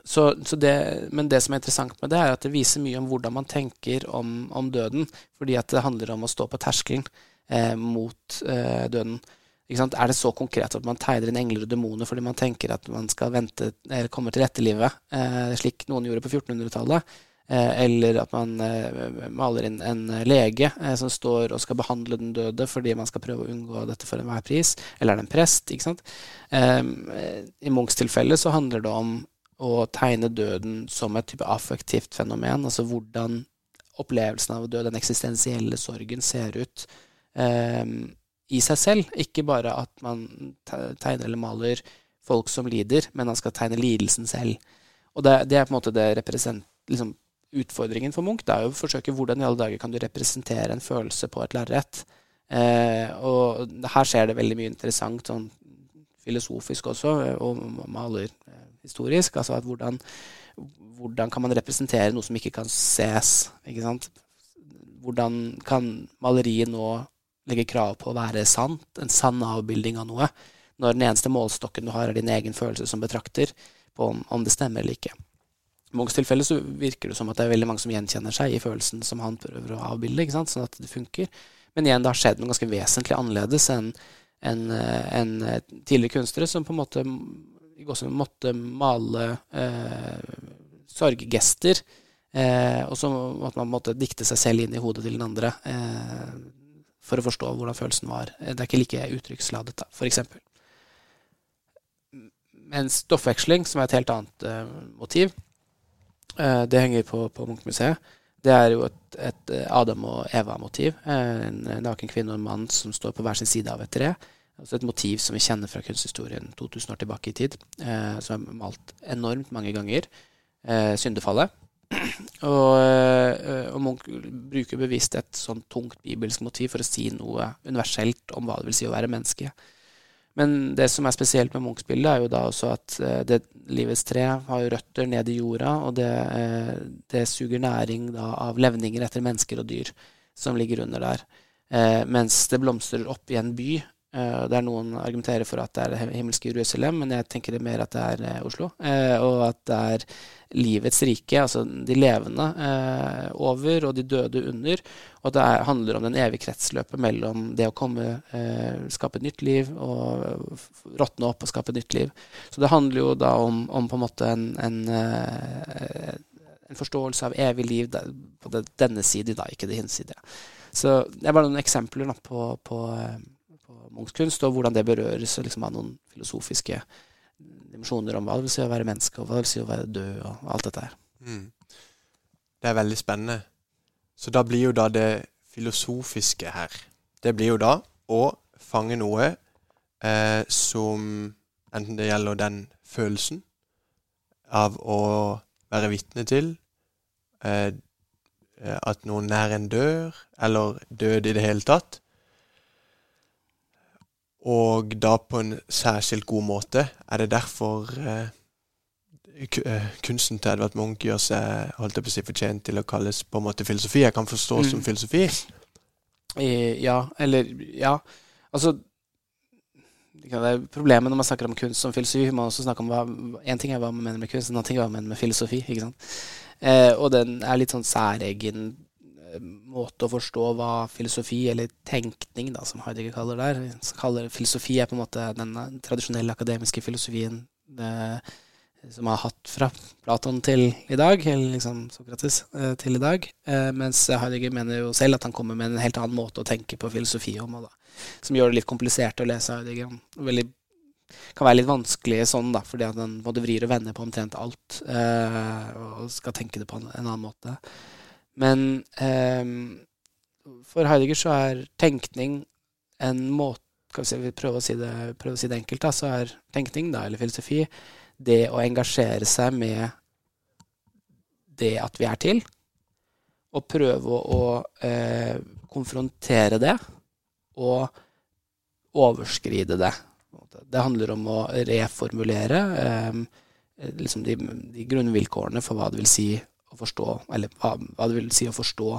Så, så det, men det som er interessant med det, er at det viser mye om hvordan man tenker om, om døden. Fordi at det handler om å stå på terskelen eh, mot eh, døden. Er det så konkret at man tegner inn engler og demoner fordi man tenker at man skal vente eller komme til etterlivet, eh, slik noen gjorde på 1400-tallet? Eh, eller at man eh, maler inn en lege eh, som står og skal behandle den døde fordi man skal prøve å unngå dette for enhver pris. Eller er det en prest? ikke sant? Eh, I Munchs tilfelle så handler det om å tegne døden som et type affektivt fenomen. Altså hvordan opplevelsen av å dø, den eksistensielle sorgen, ser ut eh, i seg selv. Ikke bare at man tegner eller maler folk som lider, men han skal tegne lidelsen selv. Og det, det er på en måte det represent, liksom, utfordringen for Munch. Det er jo å forsøke hvordan i alle dager kan du representere en følelse på et lerret. Eh, og her skjer det veldig mye interessant sånn filosofisk også, og maler eh. Altså at hvordan, hvordan kan man representere noe som ikke kan ses? Ikke sant? Hvordan kan maleriet nå legge krav på å være sant? En sann avbilding av noe? Når den eneste målstokken du har, er din egen følelse som betrakter på om, om det stemmer eller ikke. Munchs så virker det som at det er veldig mange som gjenkjenner seg i følelsen som han prøver å avbilde, ikke sant? sånn at det funker. Men igjen, det har skjedd noe ganske vesentlig annerledes enn en, en tidligere kunstnere som på en måte måtte male eh, sorggester. Eh, og så måtte man måtte dikte seg selv inn i hodet til den andre eh, for å forstå hvordan følelsen var. Eh, Det er ikke like uttrykksladet, da, eksempel. Mens stoffveksling, som er et helt annet eh, motiv, eh, det henger på, på Munch-museet. Det er jo et, et eh, Adam og Eva-motiv. Eh, En naken kvinne og en mann som står på hver sin side av et tre. Altså et motiv som vi kjenner fra kunsthistorien 2000 år tilbake i tid. Eh, som er malt enormt mange ganger. Eh, syndefallet. og, eh, og Munch bruker bevisst et sånn tungt bibelsk motiv for å si noe universelt om hva det vil si å være menneske. Men det som er spesielt med Munch-bildet, er jo da også at eh, det, livets tre har jo røtter ned i jorda, og det, eh, det suger næring da av levninger etter mennesker og dyr som ligger under der. Eh, mens det blomstrer opp i en by. Eh, der noen argumenterer for at det er det himmelske Jerusalem, men jeg tenker det mer at det er uh, Oslo. Uh, og at det er livets rike, altså de levende over og de døde under. Og at det er, handler om den evige kretsløpet mellom det å komme, skape et nytt liv, og råtne opp og skape et nytt liv. Så det handler jo da om, om på en måte en, en, en forståelse av evig liv på denne side, da, ikke det hinsidige. Så det er bare noen eksempler da, på, på Munchs og hvordan det berøres liksom, av noen filosofiske dimensjoner om hva det vil si å være menneske, og hva det vil si å være død, og alt dette her. Mm. Det er veldig spennende. Så da blir jo da det filosofiske her Det blir jo da å fange noe eh, som Enten det gjelder den følelsen av å være vitne til eh, at noen nær en dør, eller død i det hele tatt. Og da på en særskilt god måte. Er det derfor eh, eh, kunsten til Edvard Munch gjør seg holdt jeg på å si, fortjent til å kalles på en måte filosofi? Jeg kan forstå Mm. som filosofi. I, ja, eller Ja. Altså det er Problemet når man snakker om kunst som filosofi, man også snakker om hva En ting er hva man mener med kunst, en annen ting er hva man mener med filosofi. ikke sant? Eh, og den er litt sånn særegen eh, måte å forstå hva filosofi, eller tenkning, da, som Heidegger kaller det der. Kaller Filosofi er på en måte den tradisjonelle akademiske filosofien det, som har hatt fra Platon til i dag, eller liksom Sokrates eh, til i dag. Eh, mens Heidegger mener jo selv at han kommer med en helt annen måte å tenke på filosofi om, da, som gjør det litt komplisert å lese Heidegger. Veldig, kan være litt vanskelig sånn, da, fordi at han både vrir og vender på omtrent alt, eh, og skal tenke det på en annen måte. Men eh, for Heidegger så er tenkning en måte skal vi, vi prøve, å si det, å si det enkelt, da, så er tenkning, da, eller filosofi, det å engasjere seg med det at vi er til, og prøve å eh, konfrontere det og overskride det. Det handler om å reformulere eh, liksom de, de, grunnvilkårene for hva det vil si å forstå, eller hva, hva, det vil si å forstå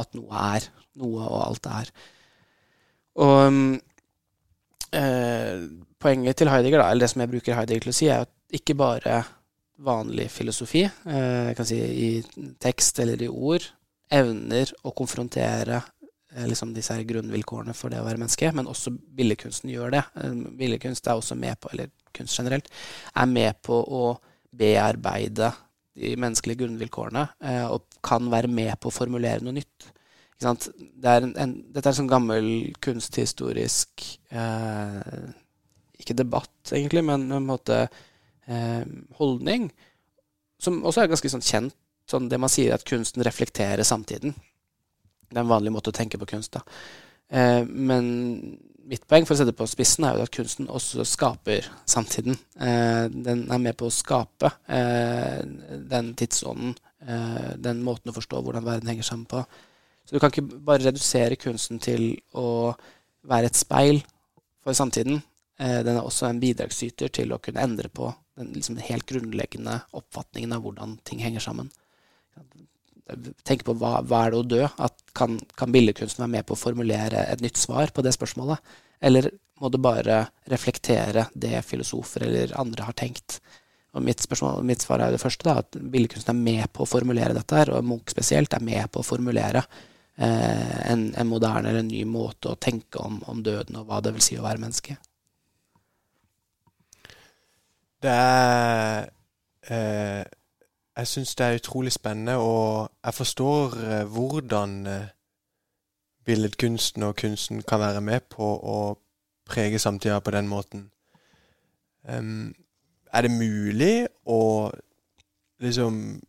at noe er noe, og alt er. Og eh, poenget til Heidegger, da, eller det som jeg bruker Heidegger til å si, er at ikke bare vanlig filosofi, eh, jeg kan si i tekst eller i ord, evner å konfrontere eh, liksom disse her grunnvilkårene for det å være menneske, men også billedkunsten gjør det. Eh, billedkunst er også med på, eller kunst generelt, er med på å bearbeide de menneskelige grunnvilkårene, eh, og kan være med på å formulere noe nytt. Det er en, en, dette er en sånn gammel kunsthistorisk eh, Ikke debatt, egentlig, men en måte eh, holdning som også er ganske sånn kjent. Sånn det man sier, at kunsten reflekterer samtiden. Det er en vanlig måte å tenke på kunst. da. Eh, men mitt poeng for å sette det på spissen er jo at kunsten også skaper samtiden. Eh, den er med på å skape eh, den tidsånden, eh, den måten å forstå hvordan verden henger sammen på. Så du kan ikke bare redusere kunsten til å være et speil for samtiden. Den er også en bidragsyter til å kunne endre på den liksom helt grunnleggende oppfatningen av hvordan ting henger sammen. Tenk på hva, hva er det å dø? At kan, kan billedkunsten være med på å formulere et nytt svar på det spørsmålet? Eller må det bare reflektere det filosofer eller andre har tenkt? Og mitt, spørsmål, mitt svar er det første, da, at billedkunsten er med på å formulere dette, her, og Munch spesielt er med på å formulere eh, en, en, moderne eller en ny måte å tenke om, om, døden og hva det vil si å være menneske. Det er eh, Jeg syns det er utrolig spennende, og jeg forstår eh, hvordan eh, billedkunsten og kunsten kan være med på å prege samtida på den måten. Um, er det mulig å liksom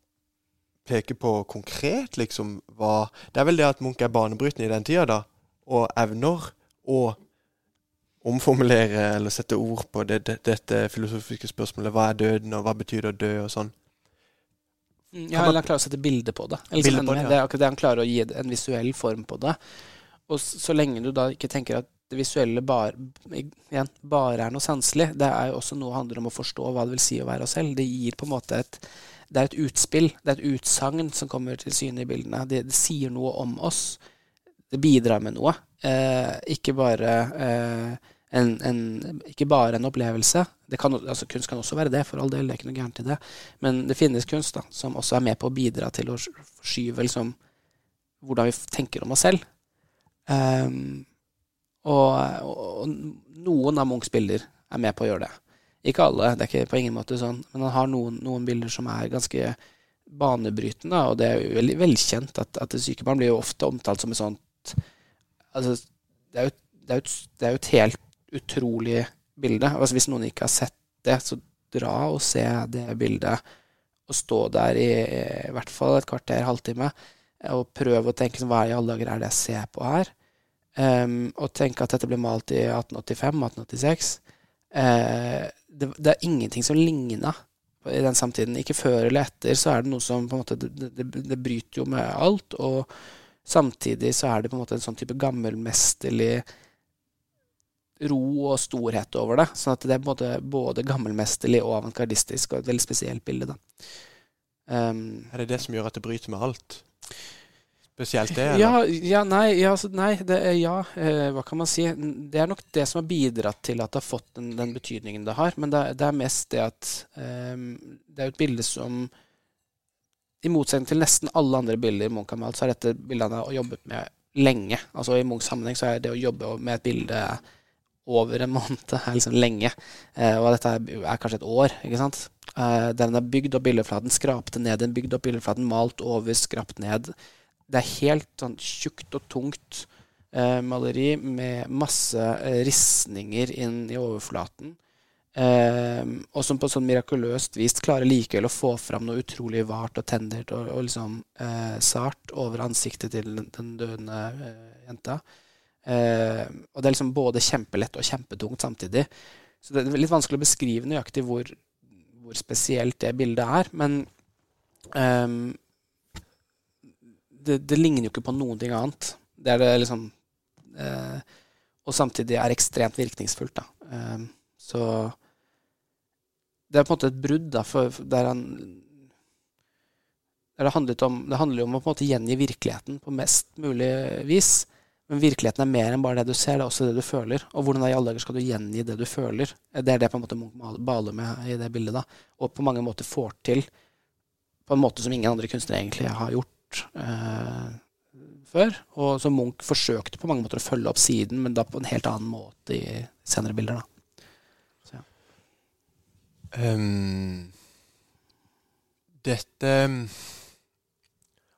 peke på konkret, liksom, hva Det er vel det at Munch er banebrytende i den tida, da, og evner å omformulere eller sette ord på det, det, dette filosofiske spørsmålet. Hva er døden, og hva betyr det å dø, og sånn. Mm, ja, eller han klarer å sette bilde på det. Bilde på det, ja. det er akkurat det han klarer å gi en visuell form på det. Og så lenge du da ikke tenker at det visuelle bare, igjen, bare er noe sanselig, det er jo også noe handler om å forstå hva det vil si å være oss selv. Det gir på en måte et det er et utspill, det er et utsagn som kommer til syne i bildene. Det, det, sier noe om oss. Det bidrar med noe. Eh, ikke, bare, eh, en, en, ikke bare en opplevelse. Kan, altså, kunst kan også være det, for all del. Det er ikke noe gærent i det. Men det finnes kunst da, som også er med på å bidra til å forskyve liksom, hvordan vi tenker om oss selv. Um, og, og, noen av Munchs bilder er med på å gjøre det. Ikke alle, det er ikke på ingen måte sånn, men han har noen, noen bilder som er ganske banebrytende, og det er jo veldig velkjent at, at syke barn blir jo ofte omtalt som et sånt Altså, det er jo, det er jo, det er jo et helt utrolig bilde. Altså, hvis noen ikke har sett det, så dra og se det bildet, og stå der i, i hvert fall et kvarter, halvtime, og prøve å tenke sånn, hva i alle dager er det jeg ser på her? Um, og tenke at dette ble malt i 1885-1886. Uh, det, det, er ingenting som ligna i den samtiden. Ikke før eller etter så er det noe som på en måte Det, det, det bryter jo med alt. Og samtidig så er det på en måte en sånn type gammelmesterlig ro og storhet over det. Sånn at det er både, både gammelmesterlig og avantgardistisk, og et veldig spesielt bilde. da. Um, er det det som gjør at det bryter med alt? spesielt det? Eller? Ja, ja, nei, ja, altså, nei det, ja eh, hva kan man si? Det er nok det som har bidratt til at det har fått den, den betydningen det har. Men det, det er mest det at eh, det er et bilde som I motsetning til nesten alle andre bilder Munch har malt, så er dette bildet han har jobbet med lenge. Altså I Munchs sammenheng så er det å jobbe med et bilde over en måned er liksom lenge. Eh, og dette er, kanskje et år. ikke sant? Eh, den er bygd opp billedflaten, skrapte ned den, bygd opp billedflaten, malt over, skrapt ned. Det er helt sånn tjukt og tungt eh, maleri med masse ristninger inn i overflaten. Og som på sånn mirakuløst vis klarer likevel å få fram noe utrolig vart og tendert og, og liksom sart over ansiktet til den døende jenta. Eh, og det er liksom både kjempelett og kjempetungt samtidig. Så det er litt vanskelig å beskrive nøyaktig hvor, hvor spesielt det bildet er. Men eh, det, det, ligner jo ikke på noen ting annet. Det er det liksom eh, Og samtidig er ekstremt virkningsfullt, da. Ehm, så det er på en måte et brudd da, for, der han det, om, det handler om å på en måte gjengi virkeligheten på mest mulig vis. Men virkeligheten er mer enn bare det du ser, det er også det du føler. Og hvordan i alle dager skal du gjengi det du føler? Det er det på en måte Munch baler med i det bildet. da. Og på mange måter får til på en måte som ingen andre kunstnere egentlig har gjort eh, før. Og som Munch forsøkte på mange måter å følge opp siden, men da på en helt annen måte i senere bilder. da. Så, ja. um, dette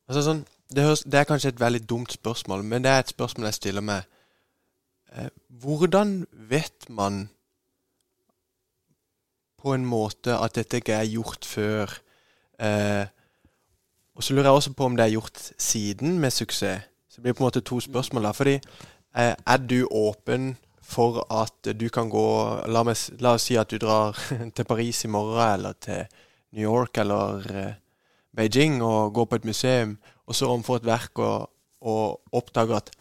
Altså sånn det, høres, det, er kanskje et veldig dumt spørsmål, men det er et spørsmål jeg stiller meg. Eh, hvordan vet man på en måte at dette ikke er gjort før? Eh, og så lurer jeg også på om det er gjort siden med suksess. Så det blir på en måte to spørsmål da. Fordi eh, er du åpen for at du kan gå la, meg, la, oss si at du drar til Paris i morgen, eller til New York eller eh, Beijing og går på et museum og så overfor et verk og, og oppdager at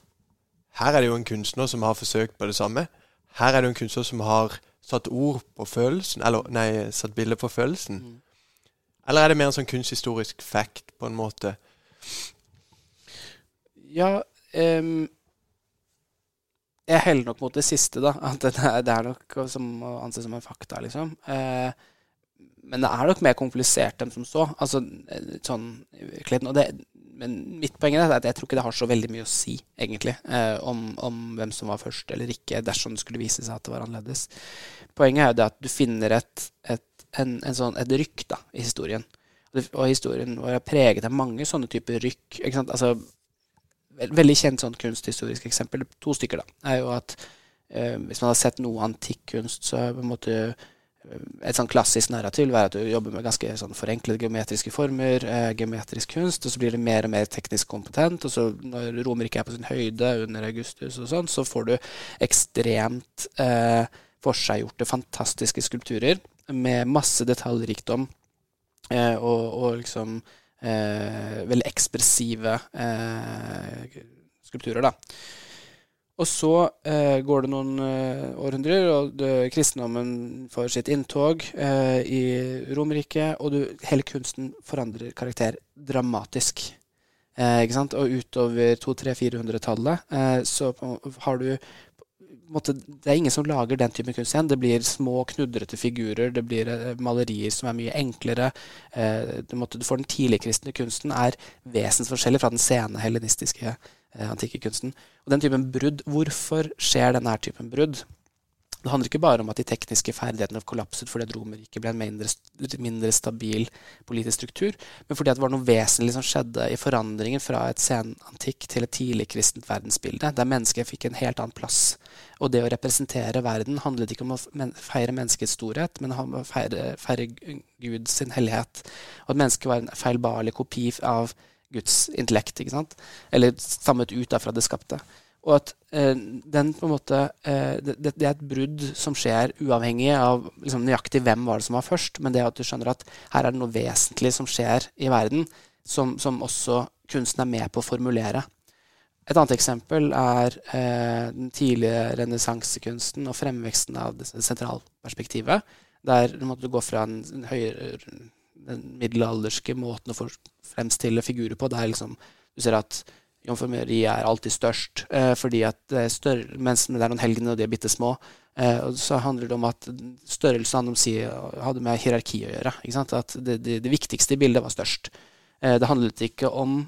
her er det jo en kunstner som har forsøkt på det samme. Her er det jo en kunstner som har satt ord på følelsen, eller nei, satt bilde på følelsen. Mm. Eller er det mer en sånn kunsthistorisk fact, på en måte? Ja um, Jeg heller nok mot det siste, da. At det er, det er nok som å anse som en fakta, liksom. Uh, men det er nok mer komplisert enn som så. Altså, sånn, og det, men mitt poeng er at jeg tror ikke det har så veldig mye å si, egentlig, eh, om, om, hvem som var først eller ikke, dersom det skulle vise seg at det var annerledes. Poenget er jo det at du finner et, et, en, en sånn, et rykk da, i historien. Og historien vår er preget av mange sånne typer rykk. ikke sant? Altså, veldig kjent sånn kunsthistorisk eksempel, to stykker, da, er jo at eh, hvis man har sett noe antikk kunst, så er på en måte et sånn klassisk narrativ vil være at du jobber med ganske sånn forenklede geometriske former, eh, geometrisk kunst, og så blir det mer og mer teknisk kompetent. Og så når Romerike er på sin høyde under Augustus og sånn, så får du ekstremt eh, forseggjorte, fantastiske skulpturer med masse detaljrikdom eh, og, og, liksom eh, veldig ekspressive eh, skulpturer, da. Og så eh, går det noen eh, århundrer, og det, kristendommen får sitt inntog eh, i Romerriket, og du, hele kunsten forandrer karakter dramatisk. Eh, ikke sant? Og utover 200-400-tallet eh, så har du måte, Det er ingen som lager den type kunst igjen. Det blir små, knudrete figurer, det blir eh, malerier som er mye enklere. du, måte, du får den tidligkristne kunsten er vesensforskjellig fra den sene helenistiske kunsten eh, antikke kunsten. Og den typen brudd, hvorfor skjer denne typen brudd? Det handler ikke bare om at de tekniske ferdighetene kollapset fordi at Romerriket ble en mindre, mindre, stabil politisk struktur, men fordi det var noe vesentlig som skjedde i forandringen fra et senantikk til et tidlig kristent verdensbilde, der mennesket fikk en helt annen plass. Og det å representere verden handlet ikke om å feire menneskets storhet, men om å feire, feire Gud sin hellighet. Og at mennesket var en feilbarlig kopi av Guds intellekt, ikke sant? eller stammet ut fra det skapte. Og at eh, den på en måte eh, det, det, er et brudd som skjer uavhengig av liksom, nøyaktig hvem var det som var først, men det at du skjønner at her er det noe vesentlig som skjer i verden, som, som også kunsten er med på å formulere. Et annet eksempel er eh, den tidlige renessansekunsten og fremveksten av det sentralperspektivet, der du måtte gå fra en høyere den middelalderske måten å fremstille figurer på. Det er liksom, du ser at jomfru Marie er alltid størst, eh, fordi at det er større, mens det er noen helgener, og de er bitte små. Eh, og så handler det om at størrelsen de sier, hadde med hierarki å gjøre. At det, det, det, viktigste i bildet var størst. Eh, det handlet ikke om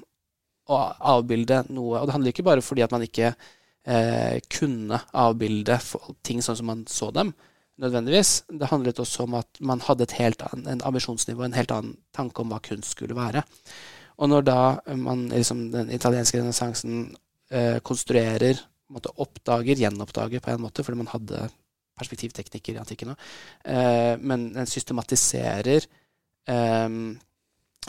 å avbilde noe Og det handler ikke bare fordi at man ikke eh, kunne avbilde ting sånn som man så dem, nødvendigvis. Det handlet også om at man hadde et helt annet ambisjonsnivå, en helt annen tanke om hva kunst skulle være. Og når da man liksom, den italienske renessansen eh, konstruerer, måte, oppdager, gjenoppdager på en måte, fordi man hadde perspektivteknikker i antikken òg, eh, men den systematiserer eh,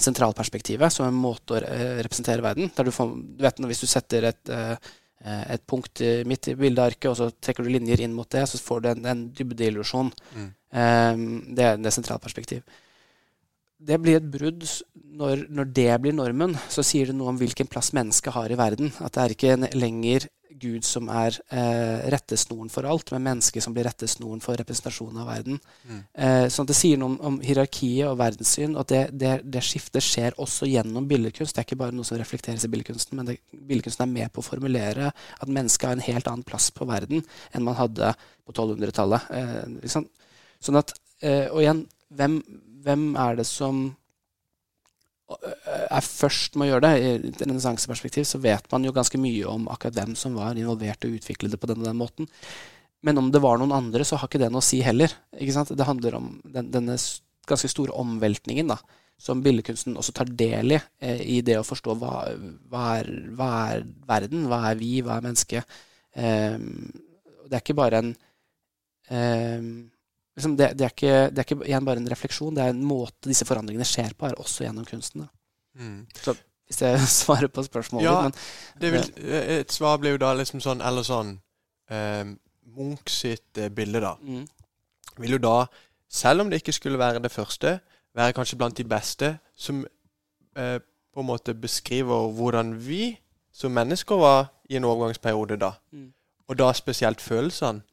sentralperspektivet som en måte å eh, representere verden. Du, får, du vet, Hvis du setter et eh, Eh, et punkt midt i bildearket, og så trekker du linjer inn mot det, så får du en, en dybdeillusjon. Mm. Um, det, det sentrale sentralperspektiv. Det blir et brudd når, når, det blir normen. Så sier det noe om hvilken plass mennesket har i verden. At det er ikke lenger Gud som er eh, rettesnoren for alt, men mennesket som blir rettesnoren for representasjonen av verden. Mm. Eh, sånn at Det sier noe om, om hierarkiet og verdenssyn, og det, det, det, skiftet skjer også gjennom billedkunst. Det er ikke bare noe som reflekteres i billedkunsten, men det, billedkunsten er med på å formulere at mennesket har en helt annen plass på verden enn man hadde på 1200-tallet. Eh, liksom. Sånn at, eh, og igjen, hvem, hvem er det som er først med å gjøre det, i et renessanseperspektiv, så vet man jo ganske mye om akkurat hvem som var involvert og utviklet det på den og den måten. Men om det var noen andre, så har ikke det noe å si heller. Det handler om den, denne ganske store omveltningen da, som billedkunsten også tar del i, eh, i det å forstå hva, hva, er, hva, er, verden, hva er vi, hva er mennesket. Eh, det er ikke bare en eh, liksom det, det, er ikke, det, er ikke, igjen bare en refleksjon. Det er en måte disse forandringene skjer på, er også gjennom kunsten. Mm. Så hvis jeg svarer på spørsmålet ja, men, vil, eh, Et svar blir jo da liksom sånn Eller sånn eh, Munch sitt eh, bilde, da. Mm. Vil jo da, selv om det ikke skulle være det første, være kanskje blant de beste som eh, på en måte beskriver hvordan vi som mennesker var i en overgangsperiode da. Mm. Og da spesielt følelsene?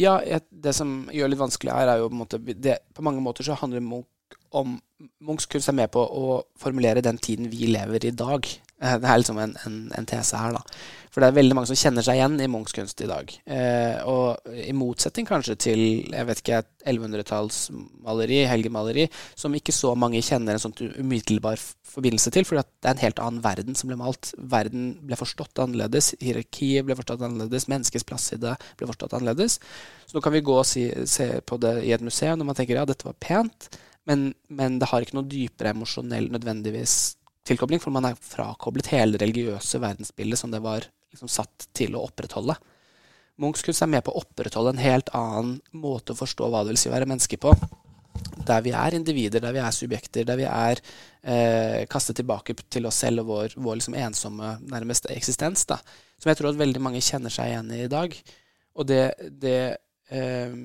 Ja, det som gjør det litt vanskelig her, er jo på, en måte, det, på mange måter så handler Munch om Munchs kunst er med på å formulere den tiden vi lever i dag. Eh, det er liksom en, en, en, tese her, da. For det er veldig mange som kjenner seg igjen i Munchs kunst i dag. Eh, og i motsetning kanskje til jeg vet ikke, 1100-tallsmaleri, helgemaleri, som ikke så mange kjenner en sånn umiddelbar forbindelse til, for det er en helt annen verden som ble malt. Verden ble forstått annerledes, hierarkiet ble forstått annerledes, menneskets plass i det ble forstått annerledes. Så nå kan vi gå og si, se på det i et museum når man tenker ja, dette var pent, men, men det har ikke noe dypere emosjonell nødvendigvis tilkobling, for man er frakoblet hele religiøse verdensbildet som det var liksom satt til å opprettholde. Munchs kunst er med på å opprettholde en helt annen måte å forstå hva det vil si å være menneske på der vi er individer, der vi er subjekter, der vi er eh, kastet tilbake til oss selv og vår, vår liksom ensomme nærmest eksistens, da, som jeg tror at veldig mange kjenner seg igjen i i dag. Og det, det eh,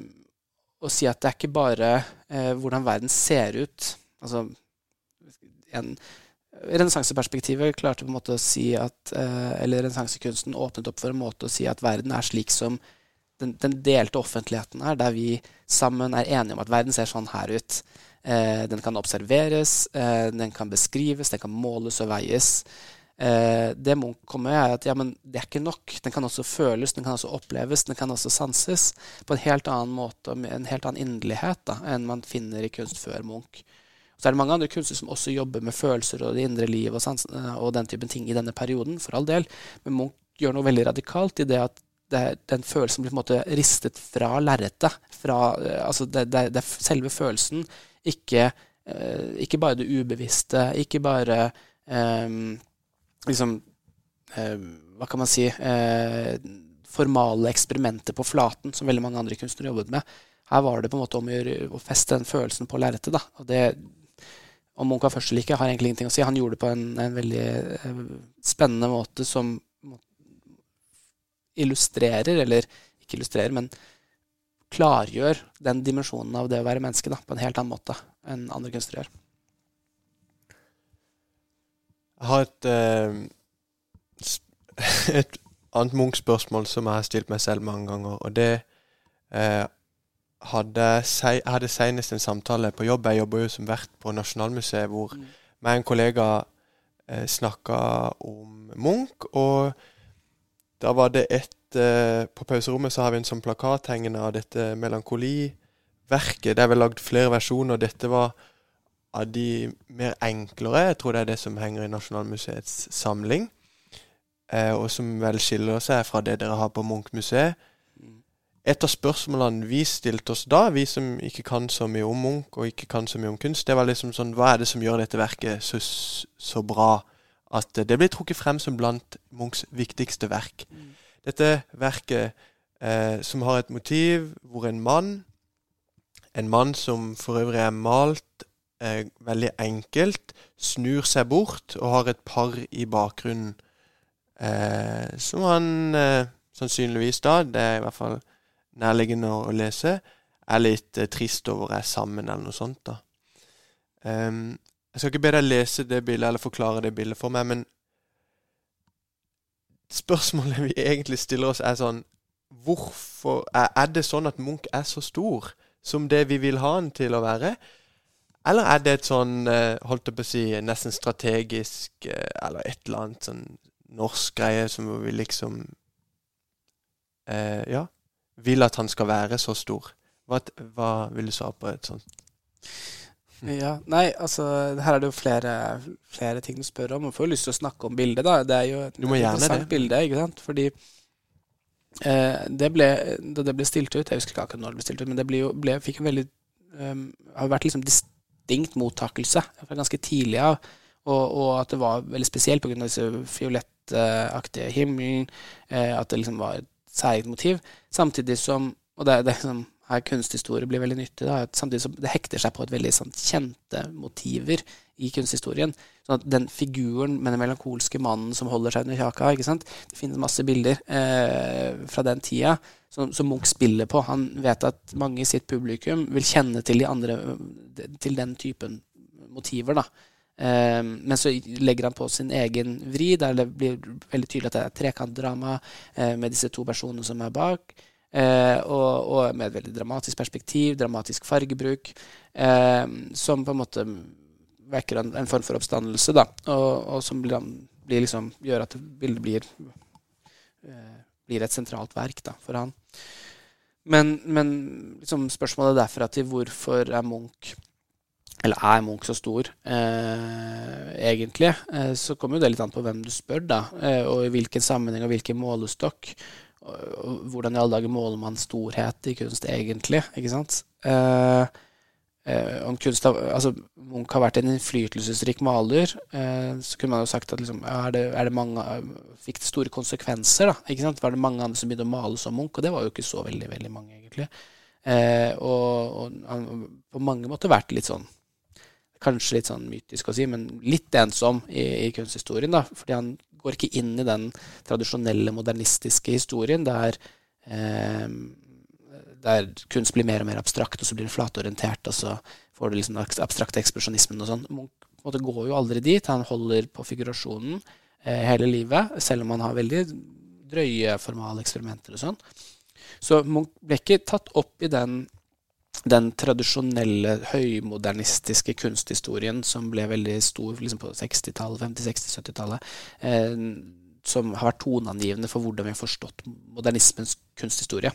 å si at det er ikke bare eh, hvordan verden ser ut altså en, Renessanseperspektivet klarte på en måte å si at eh, Eller renessansekunsten åpnet opp for en måte å si at verden er slik som den, den, delte offentligheten er, der vi sammen er enige om at verden ser sånn her ut. Eh, den kan observeres, eh, den kan beskrives, den kan måles og veies. Det Munch kommer med, er at ja, men det er ikke nok. Den kan også føles, den kan også oppleves, den kan også sanses på en helt annen måte, en helt annen inderlighet enn man finner i kunst før Munch. Så er det mange andre kunstnere som også jobber med følelser og det indre liv og, eh, og den typen ting i denne perioden, for all del. Men Munch gjør noe veldig radikalt i det at det, den følelsen blir på en måte ristet fra lerretet. Eh, altså det, det, det, er selve følelsen, ikke, eh, ikke, bare det ubevisste, ikke bare eh, liksom eh, Hva kan man si eh, Formale eksperimenter på flaten, som veldig mange andre kunstnere jobbet med. Her var det på en måte om å feste den følelsen på lerretet. Og det, om Munch var først eller ikke, har egentlig ingenting å si. Han gjorde det på en, en veldig eh, spennende måte som illustrerer, eller ikke illustrerer, men klargjør den dimensjonen av det å være menneske da, på en helt annen måte enn andre kunstnere gjør. Jeg har et, uh, et annet Munch-spørsmål som jeg har stilt meg selv mange ganger. Og det uh, hadde Jeg hadde senest en samtale på jobb. Jeg jobber jo som vert på Nasjonalmuseet, hvor mm. meg og en kollega eh, snakka om Munch. Og da var det et eh, På pauserommet så har vi en sånn plakat hengende av dette melankoliverket. Det er vel lagd flere versjoner. Dette var av de mer enklere. Jeg tror det er det som henger i Nasjonalmuseets samling. eh, og som vel skiller seg fra det dere har på Munch-museet. Et av spørsmålene vi stilte oss da, vi som ikke kan så mye om Munch og ikke kan så mye om kunst, det var liksom sånn Hva er det som gjør dette verket så, så bra at det blir trukket frem som blant Munchs viktigste verk? Dette verket eh, som har et motiv hvor en mann En mann som for øvrig er malt eh, veldig enkelt, snur seg bort og har et par i bakgrunnen. Eh, som han eh, sannsynligvis da, det er i hvert fall nærliggende å, lese, er litt eh, trist over er sammen, eller noe sånt. da. Um, jeg skal ikke be deg lese det bildet eller forklare det bildet for meg, men spørsmålet vi egentlig stiller oss, er sånn Hvorfor er, er det sånn at Munch er så stor som det vi vil ha han til å være? Eller er det et sånn, eh, holdt jeg på å si, nesten strategisk eh, Eller et eller annet sånn norsk greie som vi liksom eh, Ja, vil at han skal være så stor. Hva, hva vil du svare på et sånt? Ja, nei, altså Her er det jo flere, flere ting du spør om. Man får jo lyst til å snakke om bildet, da. Det er jo et, et interessant det. bilde, ikke sant. Fordi eh, det ble, da det ble stilt ut Jeg husker ikke akkurat når det ble stilt ut, men det ble jo, ble, fikk en veldig um, Har vært liksom distinkt mottakelse fra ganske tidlig av. Og, og, at det var veldig spesielt pga. disse fiolettaktige himmelen. Eh, at det liksom var et særeget motiv. Samtidig som Og det, det som her kunsthistorie blir veldig nyttig. Da, samtidig som det hekter seg på et veldig sånn, kjente motiver i kunsthistorien. Sånn at den figuren med den melankolske mannen som holder seg under kjaka ikke sant? Det finnes masse bilder eh, fra den tida som, som, Munch spiller på. Han vet at mange i sitt publikum vil kjenne til de andre til den typen motiver. da. Eh, men så legger han på sin egen vri, der det blir veldig tydelig at det er trekantdrama eh, med disse to personene som er bak. Eh, og, og, med et veldig dramatisk perspektiv, dramatisk fargebruk, eh, som på en måte vekker en, en form for oppstandelse, da, og, og som blir, blir liksom, gjør at bildet blir, eh, blir et sentralt verk da, for han. Men, men liksom spørsmålet derfra til hvorfor er Munch eller er Munch så stor, eh, egentlig? Eh, så kommer jo det litt an på hvem du spør, da, eh, og i hvilken sammenheng og hvilken målestokk og hvordan i alle dager måler man storhet i kunst egentlig? ikke sant? Eh, eh, om kunst har, altså Munch har vært en innflytelsesrik maler, eh, så kunne man jo sagt at liksom, er det, er det mange, fikk det store konsekvenser. da, ikke sant? Var det mange andre som begynte å male som Munch? Og det var jo ikke så veldig veldig mange, egentlig. Og, og han på mange måter vært litt sånn Kanskje litt sånn mytisk å si, men litt ensom i, i kunsthistorien. da, fordi han går ikke inn i den tradisjonelle modernistiske historien der, eh, der kunst blir mer og mer abstrakt, og så blir det flatorientert, og så får du liksom den abstrakte ekspresjonismen og sånn. Munch går jo aldri dit. Han holder på figurasjonen eh, hele livet, selv om han har veldig drøye formale eksperimenter og sånn. Så Munch ble ikke tatt opp i den den tradisjonelle høymodernistiske kunsthistorien som ble veldig stor liksom på 60-tallet, 50-, 60-, 70-tallet, eh, som har vært toneangivende for hvordan vi har forstått modernismens kunsthistorie.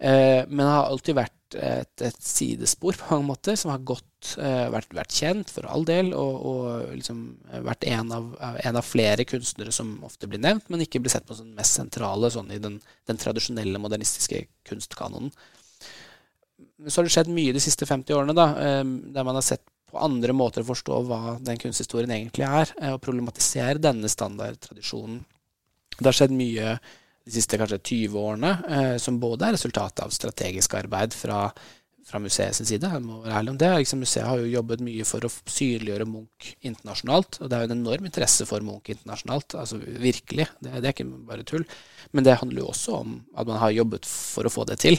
Eh, men det har alltid vært et, et, sidespor på mange måter, som har gått, eh, vært, vært, kjent for all del, og, og liksom vært en av, en av, flere kunstnere som ofte blir nevnt, men ikke blir sett på som mest sentrale sånn i den, den tradisjonelle modernistiske kunstkanonen så har det skjedd mye de siste 50 årene, da, eh, der man har sett på andre måter å forstå hva den kunsthistorien egentlig er, eh, og problematisere denne standardtradisjonen. Det har skjedd mye de siste kanskje 20 årene, eh, som både er resultatet av strategisk arbeid fra, fra museets side. Jeg må være ærlig om det. Liksom, museet har jo jobbet mye for å synliggjøre Munch internasjonalt. Og det er jo en enorm interesse for Munch internasjonalt. altså Virkelig. Det, det er ikke bare tull. Men det handler jo også om at man har jobbet for å få det til.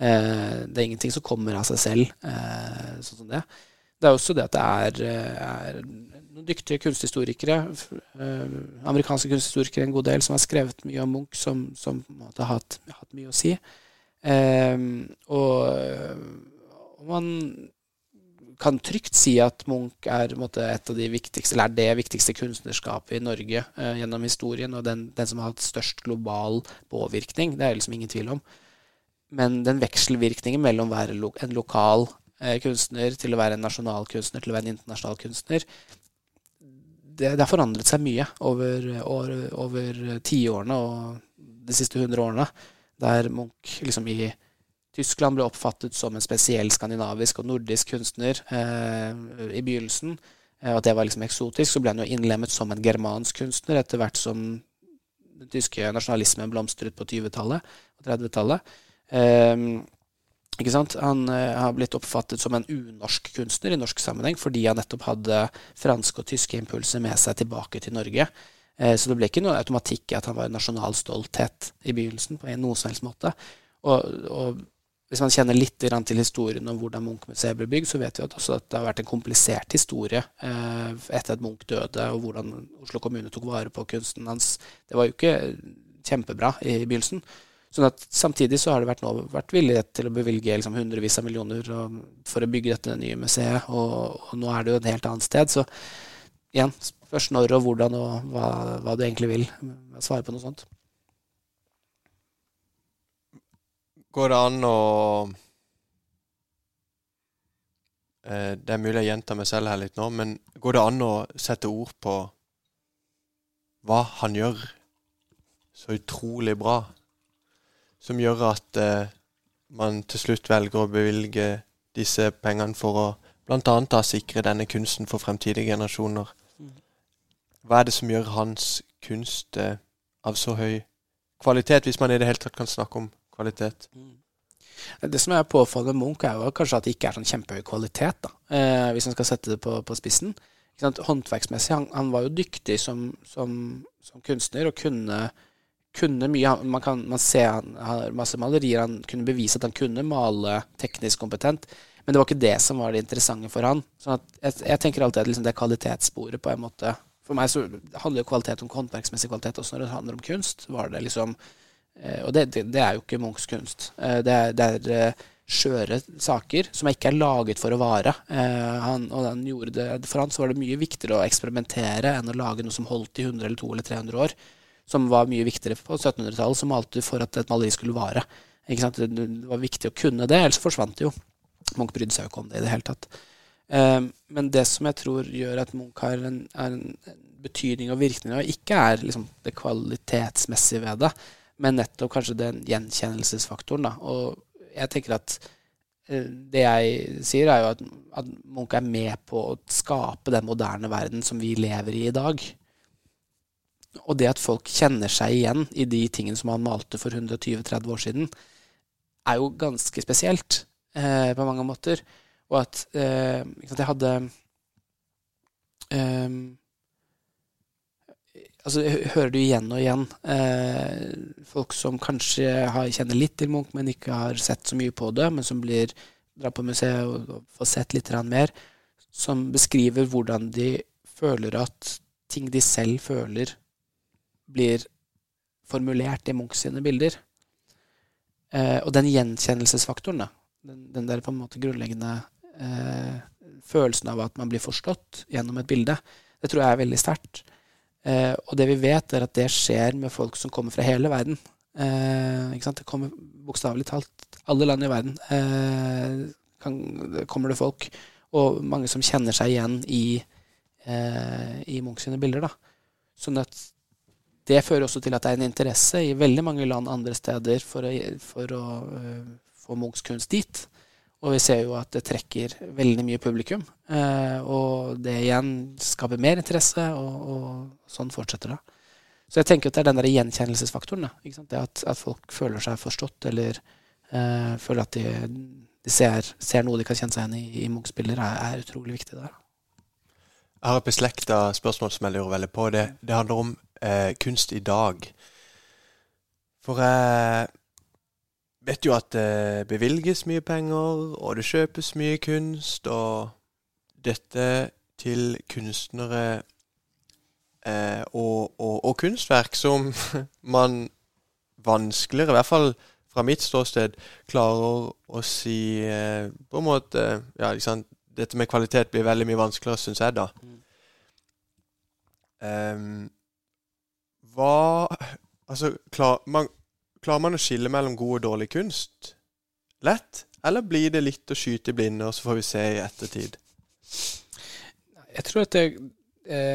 Eh, det er ingenting som kommer av seg selv, eh, sånn som det. Det er også det at det er, eh, er noen dyktige kunsthistorikere, amerikanske kunsthistorikere en god del, som har skrevet mye om Munch, som, som har hatt, hatt, mye å si. og, man kan trygt si at Munch er måte, et av de viktigste, eller er det viktigste kunstnerskapet i Norge gjennom historien, og den, den, som har hatt størst global påvirkning. Det er liksom ingen tvil om. Men den vekselvirkningen mellom å være en lokal eh, kunstner til å være en nasjonal kunstner til å være en internasjonal kunstner, det, det har forandret seg mye over, over, over tiårene og de siste hundre årene, der Munch liksom i Tyskland ble oppfattet som en spesiell skandinavisk og nordisk kunstner eh, i begynnelsen. Eh, og at det var liksom eksotisk. Så ble han jo innlemmet som en germansk kunstner etter hvert som den tyske nasjonalismen blomstret på 20-tallet og 30-tallet. Eh, ikke sant? Han eh, har blitt oppfattet som en unorsk kunstner i norsk sammenheng fordi han nettopp hadde franske og tyske impulser med seg tilbake til Norge. Eh, så det ble ikke noe automatikk i at han var en nasjonal stolthet i begynnelsen. på en noen som helst måte. Og, og hvis man kjenner litt til historien om hvordan Munch-museet ble bygd, så vet vi at, at det har vært en komplisert historie eh, etter at Munch døde, og hvordan Oslo kommune tok vare på kunsten hans. Det var jo ikke kjempebra i begynnelsen. Sånn at Samtidig så har det vært, nå, vært villighet til å bevilge liksom, hundrevis av millioner for å bygge dette nye museet, og, og, nå er det jo et helt annet sted. Så igjen, spørs når og hvordan og hva, hva du egentlig vil. Svare på noe sånt. Går det an å eh, Det er mulig jeg gjentar meg selv her litt nå, men går det an å sette ord på hva han gjør så utrolig bra, som gjør at eh, man til slutt velger å bevilge disse pengene for å bl.a. sikre denne kunsten for fremtidige generasjoner? Mm. Hva er det som gjør hans kunst eh, av så høy kvalitet, hvis man i det hele tatt kan snakke om kvalitet. Mm. Det som er påfallende med Munch, er jo kanskje at det ikke er sånn kjempehøy kvalitet, da, eh, hvis man skal sette det på, på spissen. Håndverksmessig, han, han, var jo dyktig som, som, som kunstner og kunne, kunne mye. Man, kan, man ser han har masse malerier, han kunne bevise at han kunne male teknisk kompetent. Men det var ikke det som var det interessante for han. Sånn jeg, jeg, tenker alltid at liksom det kvalitetssporet på en måte For meg så handler jo kvalitet om håndverksmessig kvalitet også når det handler om kunst. Var det liksom Eh, og det, det, det, er jo ikke Munchs kunst. Eh, det er, det er eh, skjøre saker som ikke er laget for å vare. Han, og han gjorde det, For han så var det mye viktigere å eksperimentere enn å lage noe som holdt i 100 eller 200 eller 300 år. Som var mye viktigere på 1700-tallet, som malte for at et maleri skulle vare. Det var viktig å kunne det, ellers forsvant det jo. Munch brydde seg jo ikke om det i det hele tatt. Men det som jeg tror gjør at Munch har en, en betydning og virkning, og ikke er liksom det kvalitetsmessige ved det, men nettopp kanskje den gjenkjennelsesfaktoren. Da. Og jeg tenker at eh, det jeg sier, er jo at, at, Munch er med på å skape den moderne verden som vi lever i i dag. Og det at folk kjenner seg igjen i de tingene som han malte for 120-30 år siden, er jo ganske spesielt eh, på mange måter. Og at eh, jeg hadde eh, altså, hører du igjen og igjen eh, folk som kanskje har, kjenner litt til Munch, men ikke har sett så mye på det, men som blir drar på museet og, og får sett litt mer, som beskriver hvordan de føler at ting de selv føler, blir formulert i Munch sine bilder. Eh, og den gjenkjennelsesfaktoren, da, den, den, der på en måte grunnleggende eh, følelsen av at man blir forstått gjennom et bilde, det tror jeg er veldig sterkt. Eh, og det vi vet, er at det skjer med folk som kommer fra hele verden. Eh, Det kommer bokstavelig talt alle land i verden. Eh, kan, kommer det folk, og mange som kjenner seg igjen i, eh, i Munch sine bilder. da. Sånn at det fører også til at det er en interesse i veldig mange land andre steder for å, for å uh, få Munchs kunst dit. Og vi ser jo at det trekker veldig mye publikum. Eh, og det igjen skaper mer interesse, og, og sånn fortsetter det. Så jeg tenker at det er den der gjenkjennelsesfaktoren. Det at, at, folk føler seg forstått, eller uh, føler at de, de ser, ser, noe de kan kjenne seg igjen i, i Munchs bilder, er, er, utrolig viktig der. Jeg har et beslekta spørsmål som jeg lurer veldig på. Det, det handler om eh, kunst i dag. For jeg vet jo at det bevilges mye penger, og det kjøpes mye kunst, og dette til kunstnere eh, og, og, og, kunstverk som man vanskeligere, i hvert fall fra mitt ståsted, klarer å si eh, på en måte Ja, ikke sant. Dette med kvalitet blir veldig mye vanskeligere, syns jeg, da. Um, hva Altså, klar, man, Klarer man å skille mellom god og dårlig kunst lett? Eller blir det litt å skyte i blinde, og så får vi se i ettertid? Jeg tror at det,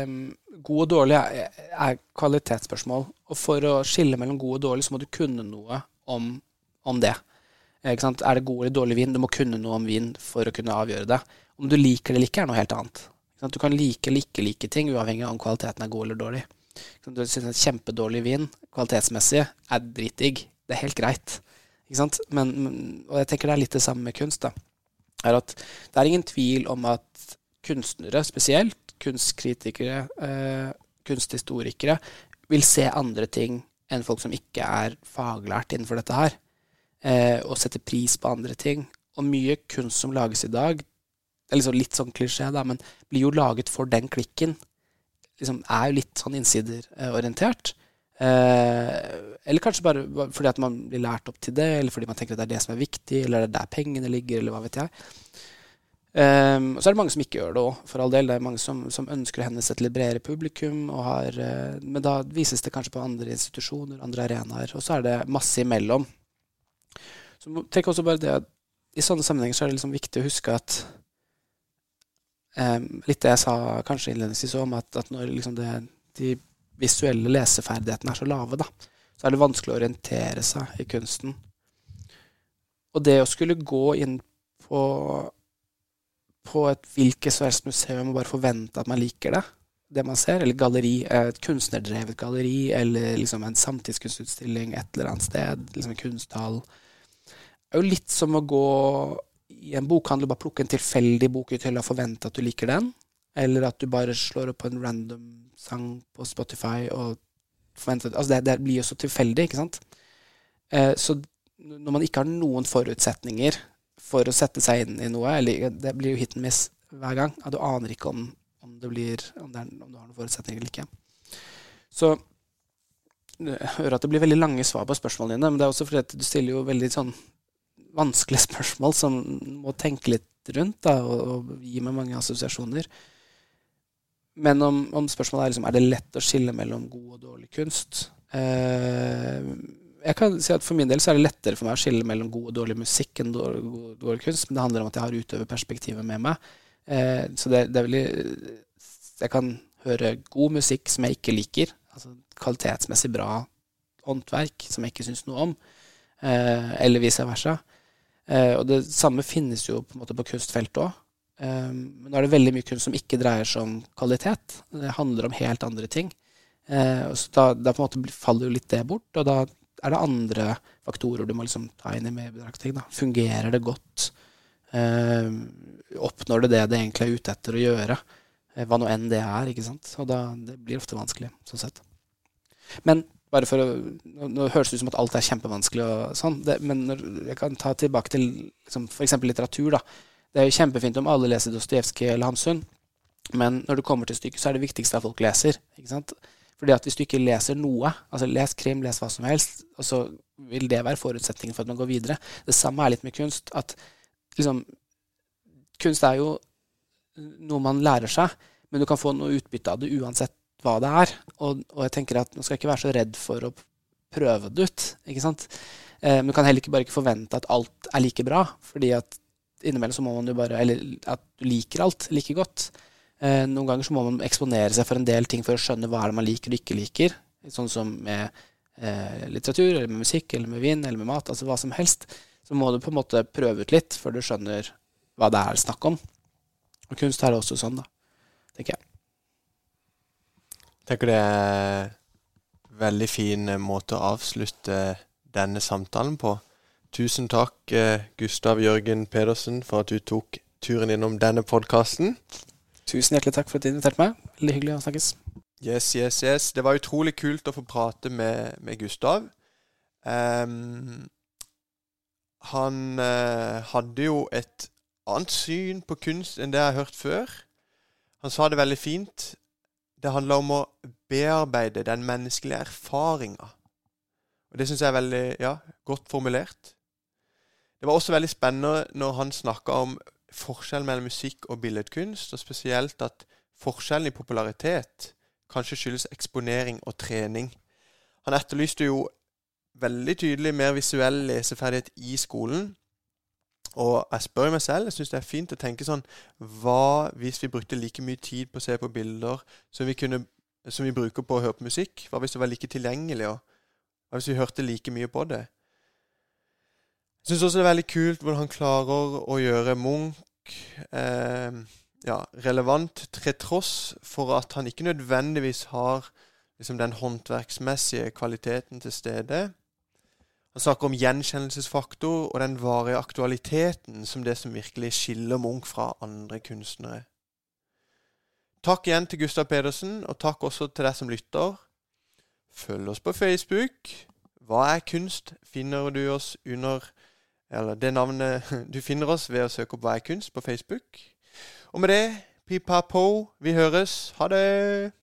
um, god og dårlig er, er, kvalitetsspørsmål. Og for å skille mellom god og dårlig, så må du kunne noe om, om det. Er det god eller dårlig vin? Du må kunne noe om vin for å kunne avgjøre det. Om du liker det eller ikke, er noe helt annet. Du kan like eller ikke like ting, uavhengig av om kvaliteten er god eller dårlig. Du syns en kjempedårlig vin kvalitetsmessig er dritdigg. Det er helt greit. Men, og jeg tenker det er litt det samme med kunst. Er Det er ingen tvil om at kunstnere spesielt, kunstkritikere, eh, kunsthistorikere, vil se andre ting enn folk som ikke er faglært innenfor dette her eh, og setter pris på andre ting. Og mye kunst som lages i dag, liksom litt sånn klisjé, da, men blir jo laget for den klikken. Liksom er jo litt sånn innsiderorientert. Eh, eller kanskje bare fordi at man blir lært opp til det, eller fordi man tenker at det er det som er viktig, eller det er der pengene ligger, eller hva vet jeg. Um, så er det mange som ikke gjør det òg, for all del. Det er mange som, som ønsker å henvise til et bredere publikum. Har, uh, men da vises det kanskje på andre institusjoner, andre arenaer. Og så er det masse imellom. Så tenk også bare det at i sånne sammenhenger så er det liksom viktig å huske at Litt det jeg sa kanskje innledningsvis om, at, at når liksom det, de visuelle leseferdighetene er så lave, da, så er det vanskelig å orientere seg i kunsten. Og det å skulle gå inn på, på et hvilket som helst museum og bare forvente at man liker det, det man ser, eller galleri, et kunstnerdrevet galleri, eller liksom en samtidskunstutstilling et eller annet sted, liksom en kunsthall, er jo litt som å gå i en bokhandel bare plukke en tilfeldig bok ut og forvente at du liker den, eller at du bare slår opp på en random sang på Spotify og forventer Altså, det, det blir jo så tilfeldig, ikke sant? Eh, så når man ikke har noen forutsetninger for å sette seg inn i noe, eller det blir jo hit and miss hver gang, at du aner ikke om, om, det blir, om, det er, om du har noen forutsetninger eller ikke. Så jeg hører at det blir veldig lange svar på spørsmålene dine, men det er også fordi at du stiller jo veldig sånn vanskelige spørsmål som må tenke litt rundt da, og, og gi meg mange assosiasjoner. Men om, om spørsmålet er liksom, er det lett å skille mellom god og dårlig kunst eh, Jeg kan si at For min del så er det lettere for meg å skille mellom god og dårlig musikk enn dårlig, god, dårlig kunst. Men det handler om at jeg har utøverperspektivet med meg. Eh, så det, det, er veldig Jeg kan høre god musikk som jeg ikke liker. Altså kvalitetsmessig bra håndverk som jeg ikke syns noe om. Eh, eller vice versa. Eh, og det samme finnes jo på en måte på kunstfeltet òg. Um, men nå er det veldig mye kunst som ikke dreier seg om kvalitet. Det handler om helt andre ting. Uh, så da, da, på en måte faller jo litt det bort, og da er det andre faktorer du må liksom ta inn i medbetraktning. Fungerer det godt? Oppnår det det det egentlig er ute etter å gjøre? Hva nå enn det er. ikke sant? Og da, det blir ofte vanskelig, sånn sett. Men bare for å, nå, nå høres det ut som at alt er kjempevanskelig, og sånn, det, men når, jeg kan ta tilbake til liksom, f.eks. litteratur. da, det er jo kjempefint om alle leser Dostojevskij eller Hamsun, men når det kommer til stykket, så er det viktigste at folk leser. ikke sant? Fordi at Hvis du ikke leser noe, altså les krim, les hva som helst, og så vil det være forutsetningen for at man går videre. Det samme er litt med kunst. at liksom, Kunst er jo noe man lærer seg, men du kan få noe utbytte av det uansett hva det er. Og, og jeg tenker at man skal ikke være så redd for å prøve det ut. ikke sant? Eh, men du kan heller ikke bare ikke forvente at alt er like bra. fordi at innimellom så må man jo bare Eller at du liker alt like godt. Eh, noen ganger så må man eksponere seg for en del ting for å skjønne hva er det man liker og ikke liker. Sånn som med eh, litteratur, eller med musikk, eller med vin, eller med mat. Altså hva som helst. Så må du på en måte prøve ut litt før du skjønner hva det er snakk om. Og kunst er også sånn, da. Tenker jeg. Tenker det er en veldig fin måte å avslutte denne samtalen på. Tusen takk, eh, Gustav Jørgen Pedersen, for at du tok turen innom denne podkasten. Tusen hjertelig takk for at du inviterte meg. Veldig hyggelig å snakkes. Yes, yes, yes. Det var utrolig kult å få prate med, med Gustav. Um, han uh, hadde jo et annet syn på kunst enn det jeg har hørt før. Han sa det veldig fint. Det handler om å bearbeide den menneskelige erfaringa. Og Det syns jeg er veldig ja, godt formulert. Det var også veldig spennende når han snakka om forskjellen mellom musikk og billedkunst, og spesielt at forskjellen i popularitet kanskje skyldes eksponering og trening. Han etterlyste jo veldig tydelig mer visuell leseferdighet i skolen. Og jeg spør meg selv, jeg syns det er fint å tenke sånn Hva hvis vi brukte like mye tid på å se på bilder som vi, kunne, som vi bruker på å høre på musikk? Hva hvis det var like tilgjengelig? Og hva hvis vi hørte like mye på det? Jeg syns også det er veldig kult hvordan han klarer å gjøre Munch eh, ja, relevant, til tross for at han ikke nødvendigvis har liksom, den håndverksmessige kvaliteten til stede. Han snakker om gjenkjennelsesfaktor og den varige aktualiteten som det som virkelig skiller Munch fra andre kunstnere. Takk igjen til Gustav Pedersen, og takk også til deg som lytter. Følg oss på Facebook. Hva er kunst? finner du oss under Eller det navnet Du finner oss ved å søke opp Hva er kunst på Facebook. Og med det, pip-pa-po, vi høres. Ha det!